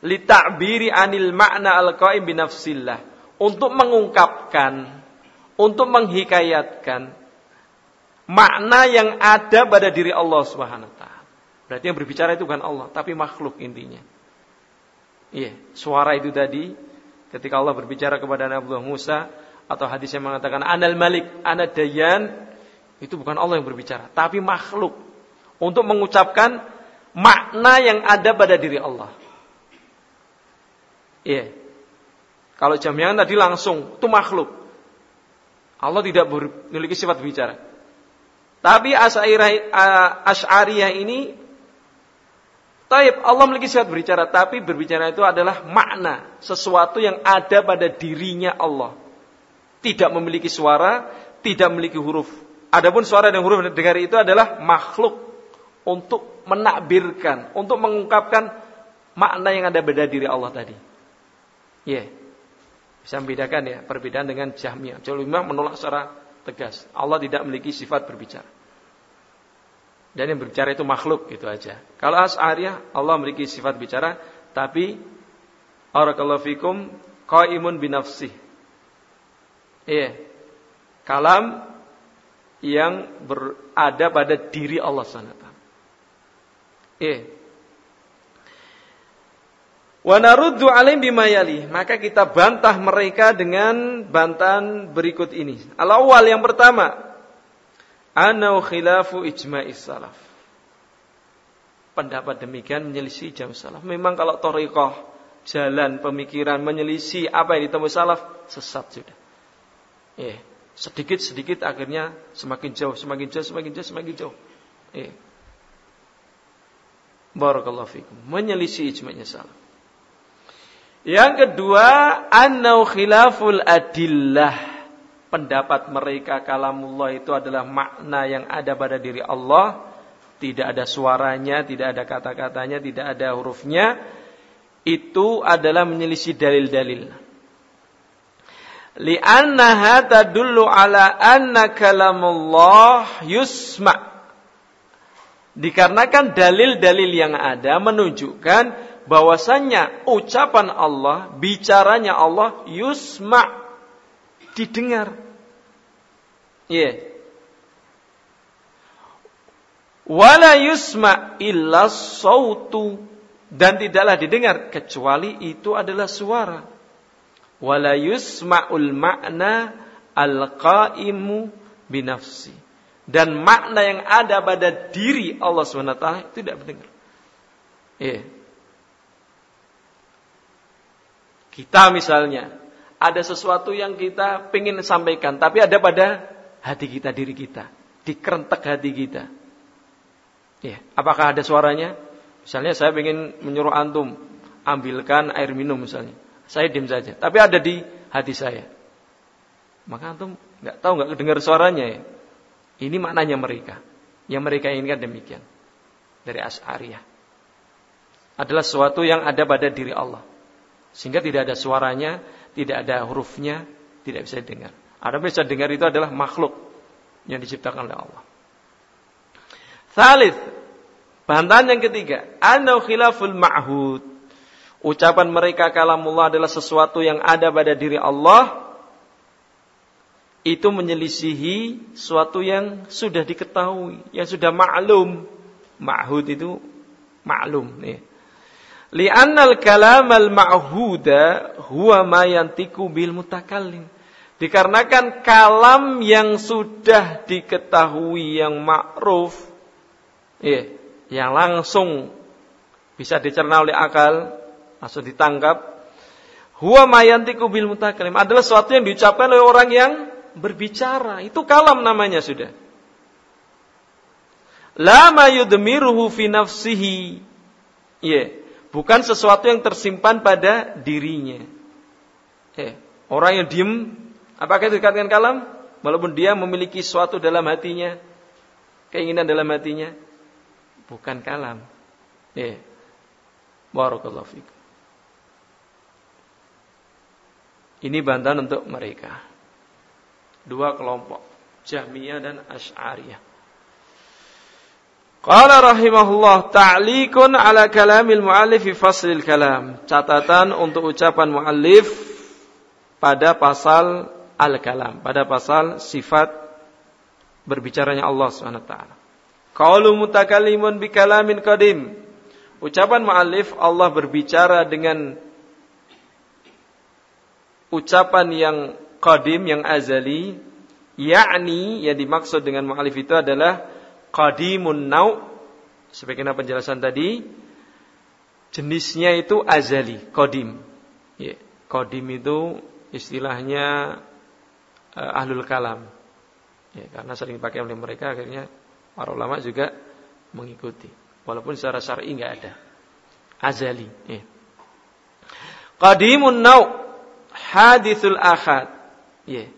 Li ta'biri anil makna al-qaim binafsillah. Untuk mengungkapkan, untuk menghikayatkan makna yang ada pada diri Allah Subhanahu taala. Berarti yang berbicara itu bukan Allah, tapi makhluk intinya. Iya, suara itu tadi ketika Allah berbicara kepada Nabi Musa, atau hadis yang mengatakan anal malik, anad dayan itu bukan Allah yang berbicara, tapi makhluk untuk mengucapkan makna yang ada pada diri Allah. Iya. Kalau jaminan tadi langsung itu makhluk. Allah tidak memiliki sifat bicara. Tapi Asy'ariyah ini Taib, Allah memiliki sifat berbicara, tapi berbicara itu adalah makna, sesuatu yang ada pada dirinya Allah tidak memiliki suara, tidak memiliki huruf. Adapun suara dan huruf dengar itu adalah makhluk untuk menakbirkan, untuk mengungkapkan makna yang ada pada diri Allah tadi. Ya. Yeah. Bisa membedakan ya, perbedaan dengan Jahmiyah. Jahmiyah menolak secara tegas. Allah tidak memiliki sifat berbicara. Dan yang berbicara itu makhluk gitu aja. Kalau As'ariyah Allah memiliki sifat bicara, tapi Barakallahu fikum qaimun binafsih. Iya. Kalam yang berada pada diri Allah SWT. Iya. Wa alaihim bimayali. Maka kita bantah mereka dengan bantahan berikut ini. Al-awwal yang pertama, anau khilafu ijma'is salaf. Pendapat demikian menyelisih jam salaf. Memang kalau torikoh, jalan pemikiran menyelisih apa yang ditemui salaf, sesat sudah. Eh, sedikit-sedikit akhirnya semakin jauh, semakin jauh, semakin jauh, semakin jauh. Eh. Barakallahu fikum. Menyelisih ijma'nya salah. Yang kedua, annau khilaful adillah. Pendapat mereka kalamullah itu adalah makna yang ada pada diri Allah. Tidak ada suaranya, tidak ada kata-katanya, tidak ada hurufnya. Itu adalah menyelisih dalil-dalil li'annaha tadullu ala anna kalamullah yusma dikarenakan dalil-dalil yang ada menunjukkan bahwasannya ucapan Allah bicaranya Allah yusma didengar ya yeah. wala yusma illa sautu dan tidaklah didengar kecuali itu adalah suara wala yusma'ul makna al-qaimu binafsi. Dan makna yang ada pada diri Allah SWT itu tidak mendengar. Yeah. Kita misalnya ada sesuatu yang kita ingin sampaikan, tapi ada pada hati kita, diri kita, di kerentek hati kita. Ya, apakah ada suaranya? Misalnya saya ingin menyuruh antum ambilkan air minum misalnya. Saya diam saja. Tapi ada di hati saya. Maka antum nggak tahu nggak dengar suaranya ya. Ini maknanya mereka. Yang mereka inginkan demikian. Dari As'ariyah. Adalah sesuatu yang ada pada diri Allah. Sehingga tidak ada suaranya, tidak ada hurufnya, tidak bisa dengar. Ada bisa dengar itu adalah makhluk yang diciptakan oleh Allah. Thalith, Bantahan yang ketiga, anau khilaful ma'hud. Ucapan mereka kalamullah adalah sesuatu yang ada pada diri Allah itu menyelisihi suatu yang sudah diketahui, yang sudah maklum. Ma'hud itu maklum nih. Li'annal kalamal ma'huda huwa ma yantiku bil mutakallim. Dikarenakan kalam yang sudah diketahui yang ma'ruf ya, yang langsung bisa dicerna oleh akal, langsung ditangkap. Huwa mayantiku bil mutakallim adalah sesuatu yang diucapkan oleh orang yang berbicara. Itu kalam namanya sudah. La ma yudmiruhu fi nafsihi. Ya, bukan sesuatu yang tersimpan pada dirinya. Ya, orang yang diem Apakah itu dikatakan kalam? Walaupun dia memiliki sesuatu dalam hatinya, keinginan dalam hatinya, bukan kalam. Ya. Barakallahu fikum. Ini bantahan untuk mereka. Dua kelompok, Jahmiyah dan Asy'ariyah. Qala rahimahullah ta'likun ala kalamil muallif fi faslil kalam. Catatan untuk ucapan muallif pada pasal al-kalam pada pasal sifat berbicaranya Allah Subhanahu wa taala. Qaulu mutakallimun bi kalamin qadim. Ucapan muallif Allah berbicara dengan ucapan yang qadim yang azali, yakni yang dimaksud dengan muallif itu adalah qadimun nau sebagaimana penjelasan tadi jenisnya itu azali, qadim. Ya, qadim itu istilahnya uh, ahlul kalam. Ya, karena sering dipakai oleh mereka akhirnya para ulama juga mengikuti. Walaupun secara syar'i enggak ada. Azali, ya. Qadimun nau hadithul akhad. Ya.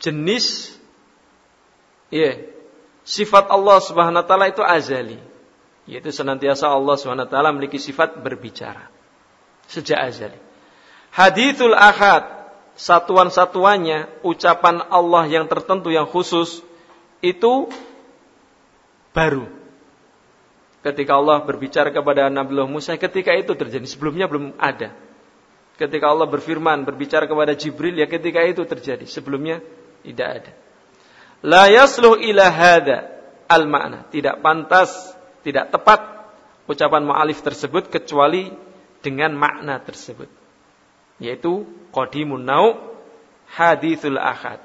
Jenis ya, sifat Allah Subhanahu wa taala itu azali. Yaitu senantiasa Allah Subhanahu wa taala memiliki sifat berbicara. Sejak azali. Hadithul akhad satuan-satuannya, ucapan Allah yang tertentu yang khusus itu baru. Ketika Allah berbicara kepada Nabi Musa, ketika itu terjadi. Sebelumnya belum ada. Ketika Allah berfirman, berbicara kepada Jibril, ya ketika itu terjadi. Sebelumnya tidak ada. La yasluh ila hada al makna. Tidak pantas, tidak tepat ucapan mu'alif tersebut kecuali dengan makna tersebut yaitu qadimun nau hadithul ahad.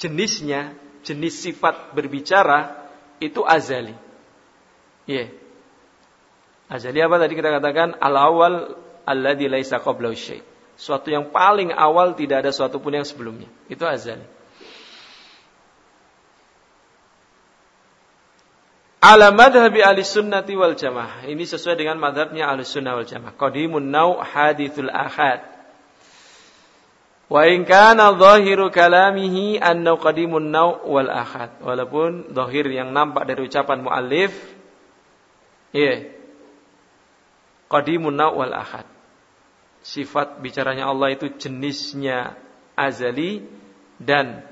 Jenisnya, jenis sifat berbicara itu azali. Iya. Yeah. Azali apa tadi kita katakan al-awwal alladzi laisa qablahu syai'. Suatu yang paling awal tidak ada suatu pun yang sebelumnya. Itu azali. Ala madhabi ahli sunnati wal jamaah. Ini sesuai dengan madhabnya ahli sunnah wal jamaah. Qadimun nau hadithul ahad. Wa in kana zahiru kalamihi anna qadimun nau wal ahad. Walaupun zahir yang nampak dari ucapan muallif ya yeah, qadimun nau wal ahad. Sifat bicaranya Allah itu jenisnya azali dan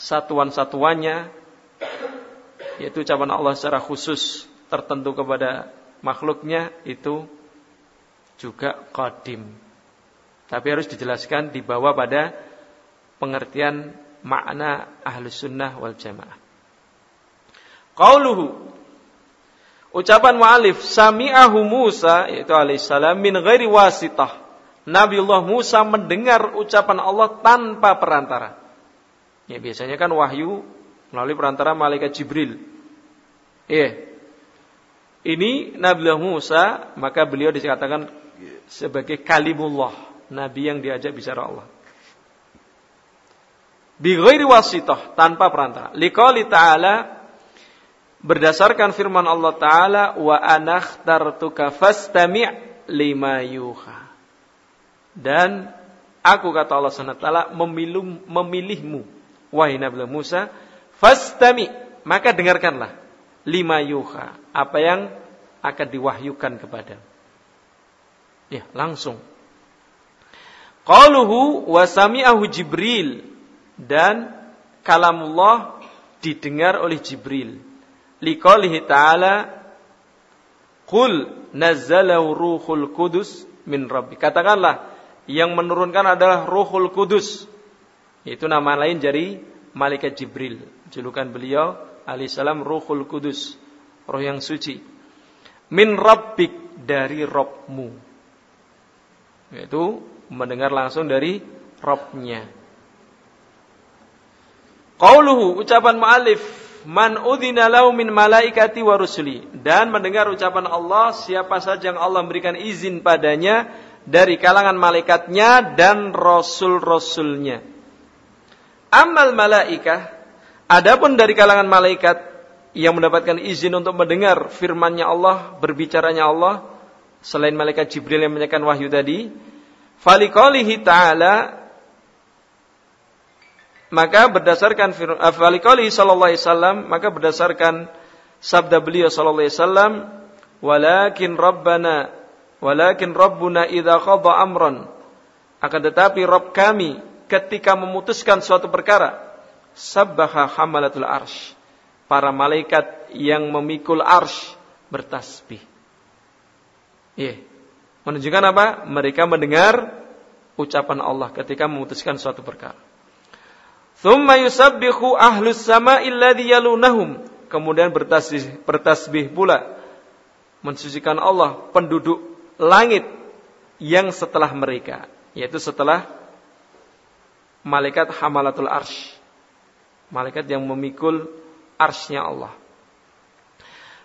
satuan-satuannya yaitu ucapan Allah secara khusus tertentu kepada makhluknya itu juga qadim. Tapi harus dijelaskan dibawa pada pengertian makna ahlu sunnah wal jamaah. Qauluhu Ucapan mu'alif Sami'ahu Musa Yaitu alaihissalam Min ghairi wasitah Nabiullah Musa mendengar ucapan Allah tanpa perantara Ya biasanya kan wahyu melalui perantara malaikat Jibril. Iya. Ini Nabi Musa, maka beliau dikatakan sebagai kalimullah, nabi yang diajak bicara Allah. Bi ghairi wasitah, tanpa perantara. Liqali ta'ala berdasarkan firman Allah taala wa anakhtartuka fastami' lima yuha. Dan aku kata Allah SWT memilihmu wahai Nabi Musa Fastami, maka dengarkanlah lima yuha, apa yang akan diwahyukan kepada. Ya, langsung. Qaluhu wa sami'ahu Jibril dan kalamullah didengar oleh Jibril. Liqaulihi ta'ala Qul nazzalahu ruhul kudus min rabbi. Katakanlah, yang menurunkan adalah ruhul kudus. Itu nama lain dari malaikat Jibril. Julukan beliau alaihissalam ruhul kudus. Roh yang suci. Min rabbik dari Robmu. Yaitu mendengar langsung dari Robnya. Qauluhu ucapan mu'alif man udhina lahu min malaikati wa rusuli dan mendengar ucapan Allah siapa saja yang Allah memberikan izin padanya dari kalangan malaikatnya dan rasul-rasulnya. Amal malaikah adapun dari kalangan malaikat yang mendapatkan izin untuk mendengar firman-Nya Allah, berbicaranya Allah selain malaikat Jibril yang menyampaikan wahyu tadi, faliqalihi ta'ala maka berdasarkan Falikali sallallahu alaihi wasallam maka berdasarkan sabda beliau sallallahu alaihi wasallam walakin rabbana walakin rabbuna idza qada amran. Akan tetapi Rabb kami ketika memutuskan suatu perkara sabbaha hamalatul arsh para malaikat yang memikul arsh bertasbih iya yeah. menunjukkan apa mereka mendengar ucapan Allah ketika memutuskan suatu perkara Thumma yusabbihu ahlus sama alladhi yalunahum. Kemudian bertasbih, bertasbih pula mensucikan Allah penduduk langit yang setelah mereka, yaitu setelah malaikat hamalatul arsh. Malaikat yang memikul arsnya Allah.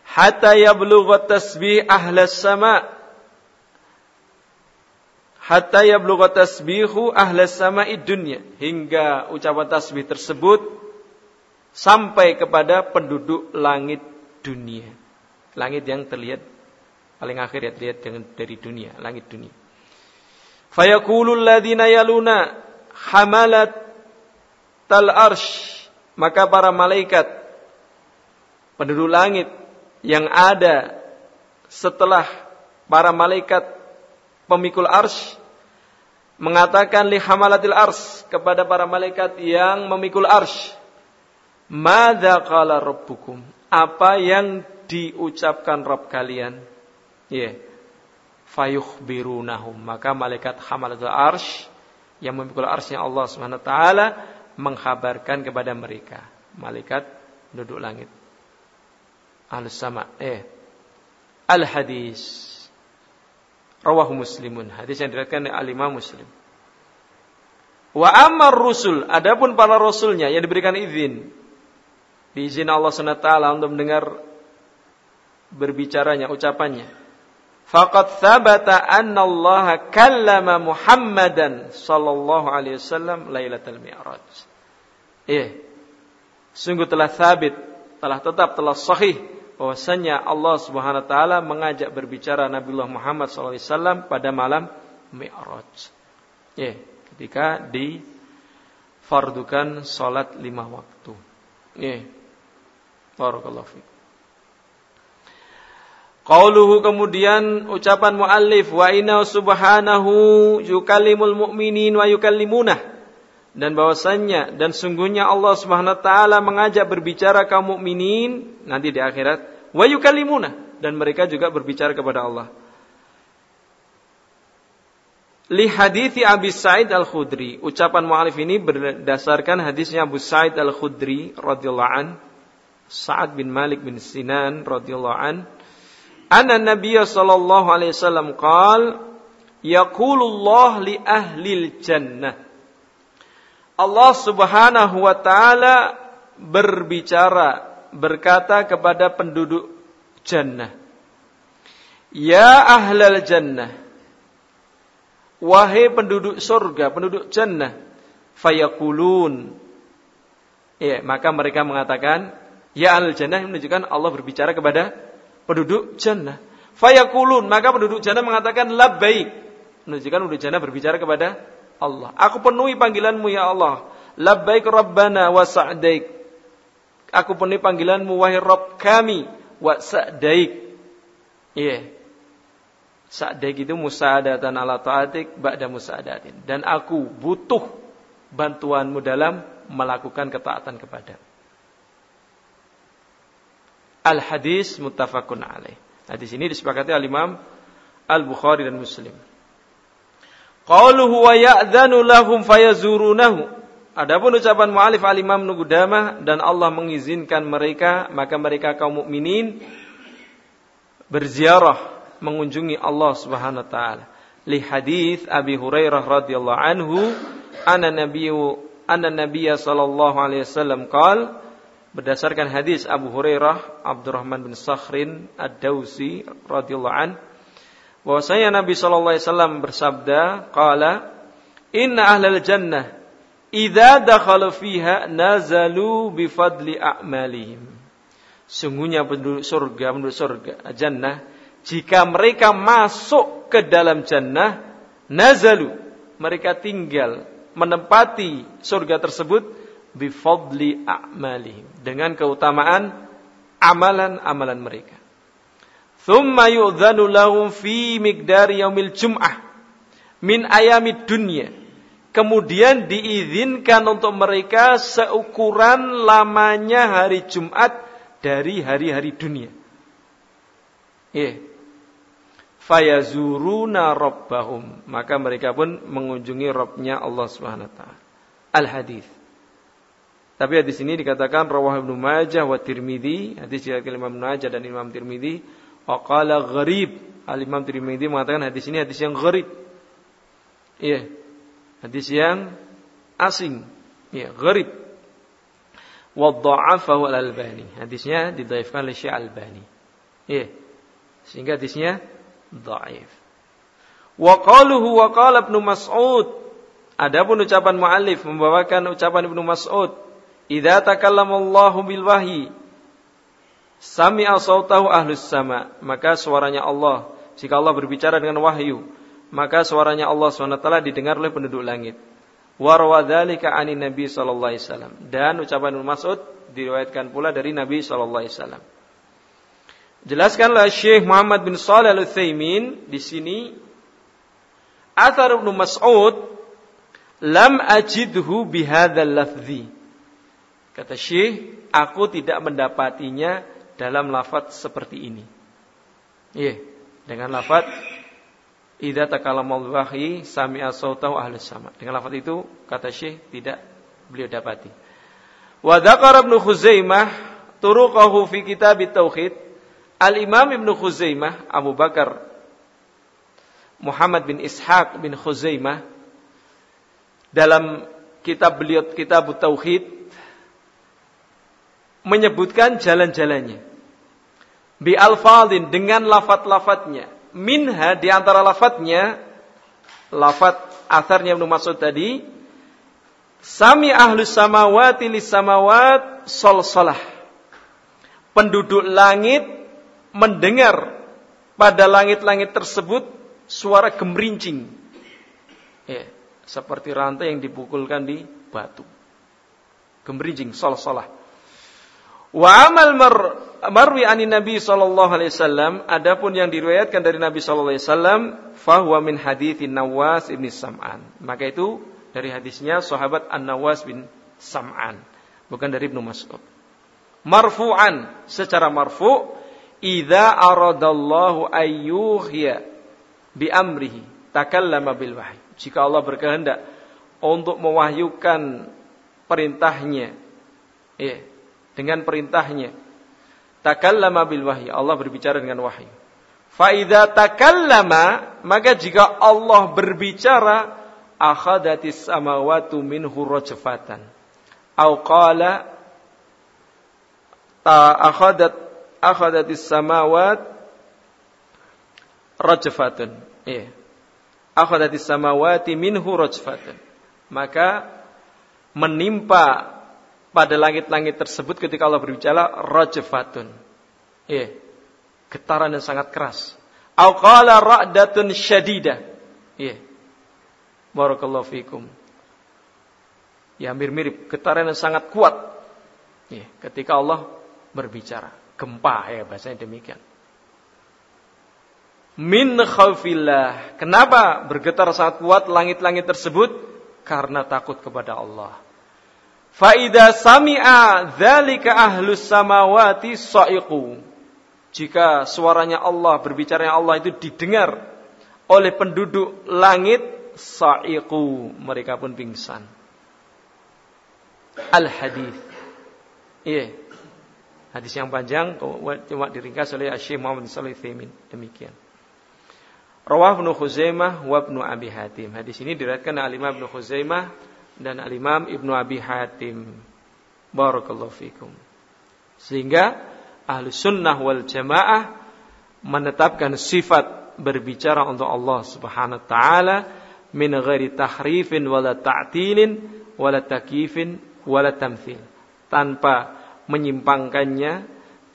Hatta yablugha tasbih ahlas sama hatta yablugha tasbihu ahlas sama'i dunya hingga ucapan tasbih tersebut sampai kepada penduduk langit dunia. Langit yang terlihat paling akhir ya terlihat dengan dari dunia, langit dunia. Fayaqulul ladzina yaluna hamalat tal arsh maka para malaikat penduduk langit yang ada setelah para malaikat pemikul arsh mengatakan li hamalatil ars kepada para malaikat yang memikul ars. Mada qala rabbukum? Apa yang diucapkan Rabb kalian? Ya. Yeah. Fayukhbirunahum. Maka malaikat hamalatul ars yang memikul arsnya Allah taala menghabarkan kepada mereka. Malaikat duduk langit. Ahlus sama. Eh. Al hadis Rawahu muslimun. Hadis yang diriwayatkan oleh Al-Imam Muslim. Wa ammar rusul, adapun para rasulnya yang diberikan izin diizin Allah SWT untuk mendengar berbicaranya, ucapannya. Faqad thabata anna Allah kallama Muhammadan sallallahu alaihi wasallam lailatul mi'raj. Iya. Sungguh telah sabit, telah tetap, telah sahih bahwasanya Allah Subhanahu wa taala mengajak berbicara Nabiullah Muhammad SAW pada malam Mi'raj. Ya, ketika difardukan salat lima waktu. Ya. Barakallahu fiik. Qauluhu kemudian ucapan muallif wa inna subhanahu yukallimul mu'minin wa yukallimunah dan bahwasannya dan sungguhnya Allah Subhanahu wa taala mengajak berbicara kaum mukminin nanti di akhirat wa yukallimuna dan mereka juga berbicara kepada Allah. Li hadithi Abi Sa'id Al-Khudri. Ucapan mu'alif ini berdasarkan hadisnya Abu Sa'id Al-Khudri radhiyallahu an. Sa'ad bin Malik bin Sinan radhiyallahu an. Anna Nabiy sallallahu alaihi wasallam qaal yaqulullah li ahlil jannah Allah Subhanahu wa taala berbicara berkata kepada penduduk jannah Ya ahlal jannah Wahai penduduk surga, penduduk jannah Fayakulun Ya, maka mereka mengatakan Ya ahlal jannah menunjukkan Allah berbicara kepada penduduk jannah. Fayakulun, maka penduduk jannah mengatakan labbaik. Menunjukkan penduduk jannah berbicara kepada Allah. Aku penuhi panggilanmu ya Allah. Labbaik Rabbana wa sa'daik. Aku penuhi panggilanmu wahai Rabb kami wa sa'daik. Iya. Yeah. Sa'daik itu musa'adatan ala ta'atik ba'da musa'adatin. Dan aku butuh bantuanmu dalam melakukan ketaatan kepada. Al-hadis muttafaqun alaih. Hadis ini disepakati oleh Imam Al-Bukhari dan Muslim. Qauluhu wa ya'dhanu lahum fayazurunahu. Adapun ucapan mu'alif al-Imam Nugudamah dan Allah mengizinkan mereka, maka mereka kaum mukminin berziarah mengunjungi Allah Subhanahu wa taala. Li hadis Abi Hurairah radhiyallahu anhu, anna nabiyyu anna nabiyya sallallahu alaihi wasallam qaal berdasarkan hadis Abu Hurairah Abdurrahman bin Sakhrin Ad-Dausi radhiyallahu anhu bahwasanya Nabi sallallahu alaihi wasallam bersabda, qala inna ahlal jannah idza dakhalu fiha nazalu bi fadli a'malihim. Sungguhnya penduduk surga, penduduk surga, jannah, jika mereka masuk ke dalam jannah, nazalu, mereka tinggal menempati surga tersebut bi fadli a'malihim dengan keutamaan amalan-amalan mereka. Thumma yu'dhanu lahum fi miqdari yaumil jum'ah min ayamid dunya. Kemudian diizinkan untuk mereka seukuran lamanya hari Jumat dari hari-hari dunia. Iya. Fayazuruna rabbahum. Maka mereka pun mengunjungi Rabbnya Allah Subhanahu wa taala. Al-hadis. Tapi hadis ini dikatakan rawah Ibnu Majah wa Tirmidzi, hadis dari Imam Majah dan Imam Tirmidzi Waqala gharib. Al-Imam Tirmidzi mengatakan hadis ini hadis yang gharib. Iya. Hadis yang asing. Iya, gharib. Wa dha'afahu al-Albani. Hadisnya didhaifkan oleh Syekh Albani. Iya. Sehingga hadisnya dhaif. Wa qaluhu wa qala Ibnu Mas'ud. Adapun ucapan muallif membawakan ucapan Ibnu Mas'ud, "Idza takallama Allahu bil wahyi Sami'a sautahu ahlus sama. Maka suaranya Allah. Jika Allah berbicara dengan wahyu. Maka suaranya Allah SWT didengar oleh penduduk langit. Warwadhalika ani Nabi Wasallam. Dan ucapan Mas'ud diriwayatkan pula dari Nabi Sallallahu Alaihi Wasallam. Jelaskanlah Syekh Muhammad bin Salih al Utsaimin di sini. Athar Ibnu Mas'ud lam ajidhu bihadzal lafzi. Kata Syekh, aku tidak mendapatinya dalam lafaz seperti ini. Iya, dengan lafaz idza takalamal wahyi sami'a sautahu ahlus sama. Dengan lafaz itu kata Syekh tidak beliau dapati. Wa dzakara Ibnu Khuzaimah turuqahu fi kitab tauhid. Al-Imam Ibnu Khuzaimah Abu Bakar Muhammad bin Ishaq bin Khuzaimah dalam kitab beliau kitab tauhid menyebutkan jalan-jalannya bi alfadin dengan lafat-lafatnya. Minha di antara lafatnya lafat asarnya Ibnu Mas'ud tadi Sami ahlus samawati lis samawat solsolah. Penduduk langit mendengar pada langit-langit tersebut suara gemerincing. Ya, seperti rantai yang dipukulkan di batu. Gemerincing, sol-solah. Wa amal mar, marwi ani Nabi sallallahu alaihi wasallam adapun yang diriwayatkan dari Nabi sallallahu alaihi wasallam fahuwa min haditsin Nawas bin Sam'an. Maka itu dari hadisnya sahabat An-Nawas bin Sam'an, bukan dari Ibnu Mas'ud. Marfu'an secara marfu' idza aradallahu ayyuhya bi amrihi takallama bil wahyi. Jika Allah berkehendak untuk mewahyukan perintahnya, ya, dengan perintahnya. Takallama bil wahyi. Allah berbicara dengan wahyu. Faida takallama, maka jika Allah berbicara, akhadatis samawatu minhu rajfatan. Au qala akhadat akhadatis samawat rajfatun. Iya. Akhadatis samawati minhu rajfatan. Maka menimpa pada langit-langit tersebut ketika Allah berbicara rajfatun. Iya. Getaran yang sangat keras. Au qala ra'datun syadida. Iya. Barakallahu fikum. Ya mirip-mirip getaran yang sangat kuat. Iya, ketika Allah berbicara. Gempa ya bahasanya demikian. Min khawfillah. Kenapa bergetar sangat kuat langit-langit tersebut? Karena takut kepada Allah. Faida sami'a dzalika ahlus samawati sa'iqu. Jika suaranya Allah, berbicaranya Allah itu didengar oleh penduduk langit, sa'iqu, mereka pun pingsan. Al-hadis. Iya. Hadis yang panjang cuma diringkas oleh Syekh Muhammad Salih Demikian. Rawah Ibnu Khuzaimah wa Ibnu Abi Hatim. Hadis ini diriwayatkan oleh Imam Ibnu Khuzaimah dan Al-Imam Ibnu Abi Hatim. Barakallahu fikum. Sehingga ahli sunnah wal jamaah menetapkan sifat berbicara untuk Allah Subhanahu wa taala min ghairi tahrifin wala ta'tilin wala takifin wala tamthil. Tanpa menyimpangkannya,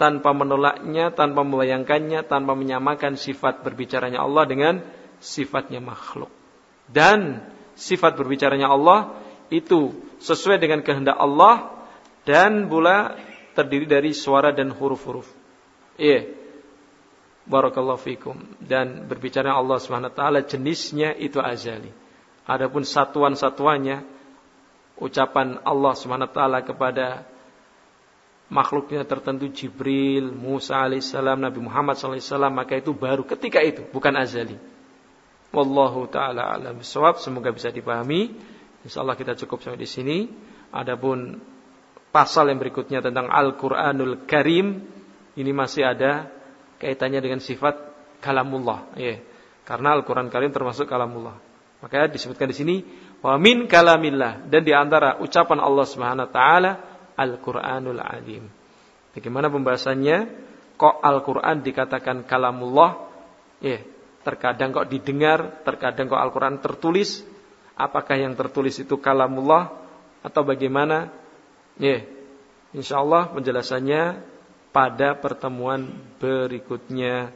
tanpa menolaknya, tanpa membayangkannya, tanpa menyamakan sifat berbicaranya Allah dengan sifatnya makhluk. Dan sifat berbicaranya Allah itu sesuai dengan kehendak Allah dan pula terdiri dari suara dan huruf-huruf. Iya. Barakallahu fikum. Dan berbicara Allah Subhanahu wa taala jenisnya itu azali. Adapun satuan-satuannya ucapan Allah Subhanahu wa taala kepada makhluknya tertentu Jibril, Musa alaihissalam, Nabi Muhammad alaihissalam, maka itu baru ketika itu, bukan azali. Wallahu taala alam bisawab, semoga bisa dipahami. Insyaallah kita cukup sampai di sini. Adapun pasal yang berikutnya tentang Al-Qur'anul Karim ini masih ada kaitannya dengan sifat kalamullah ya. Karena Al-Qur'an Karim termasuk kalamullah. Maka disebutkan di sini wa min kalamillah dan di antara ucapan Allah Subhanahu wa taala Al-Qur'anul Azim. Bagaimana pembahasannya? Kok Al-Qur'an dikatakan kalamullah? Ya, terkadang kok didengar, terkadang kok Al-Qur'an tertulis apakah yang tertulis itu kalamullah atau bagaimana? Ya, yeah. insyaallah penjelasannya pada pertemuan berikutnya.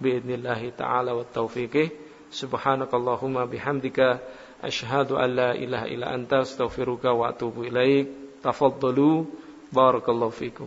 Bismillahi taala wa taufiqih. Subhanakallahumma bihamdika. Asyhadu an la ilaha illa anta. Astaghfiruka wa atubu ilaik. Tafaddalu. Barakallahu fikum.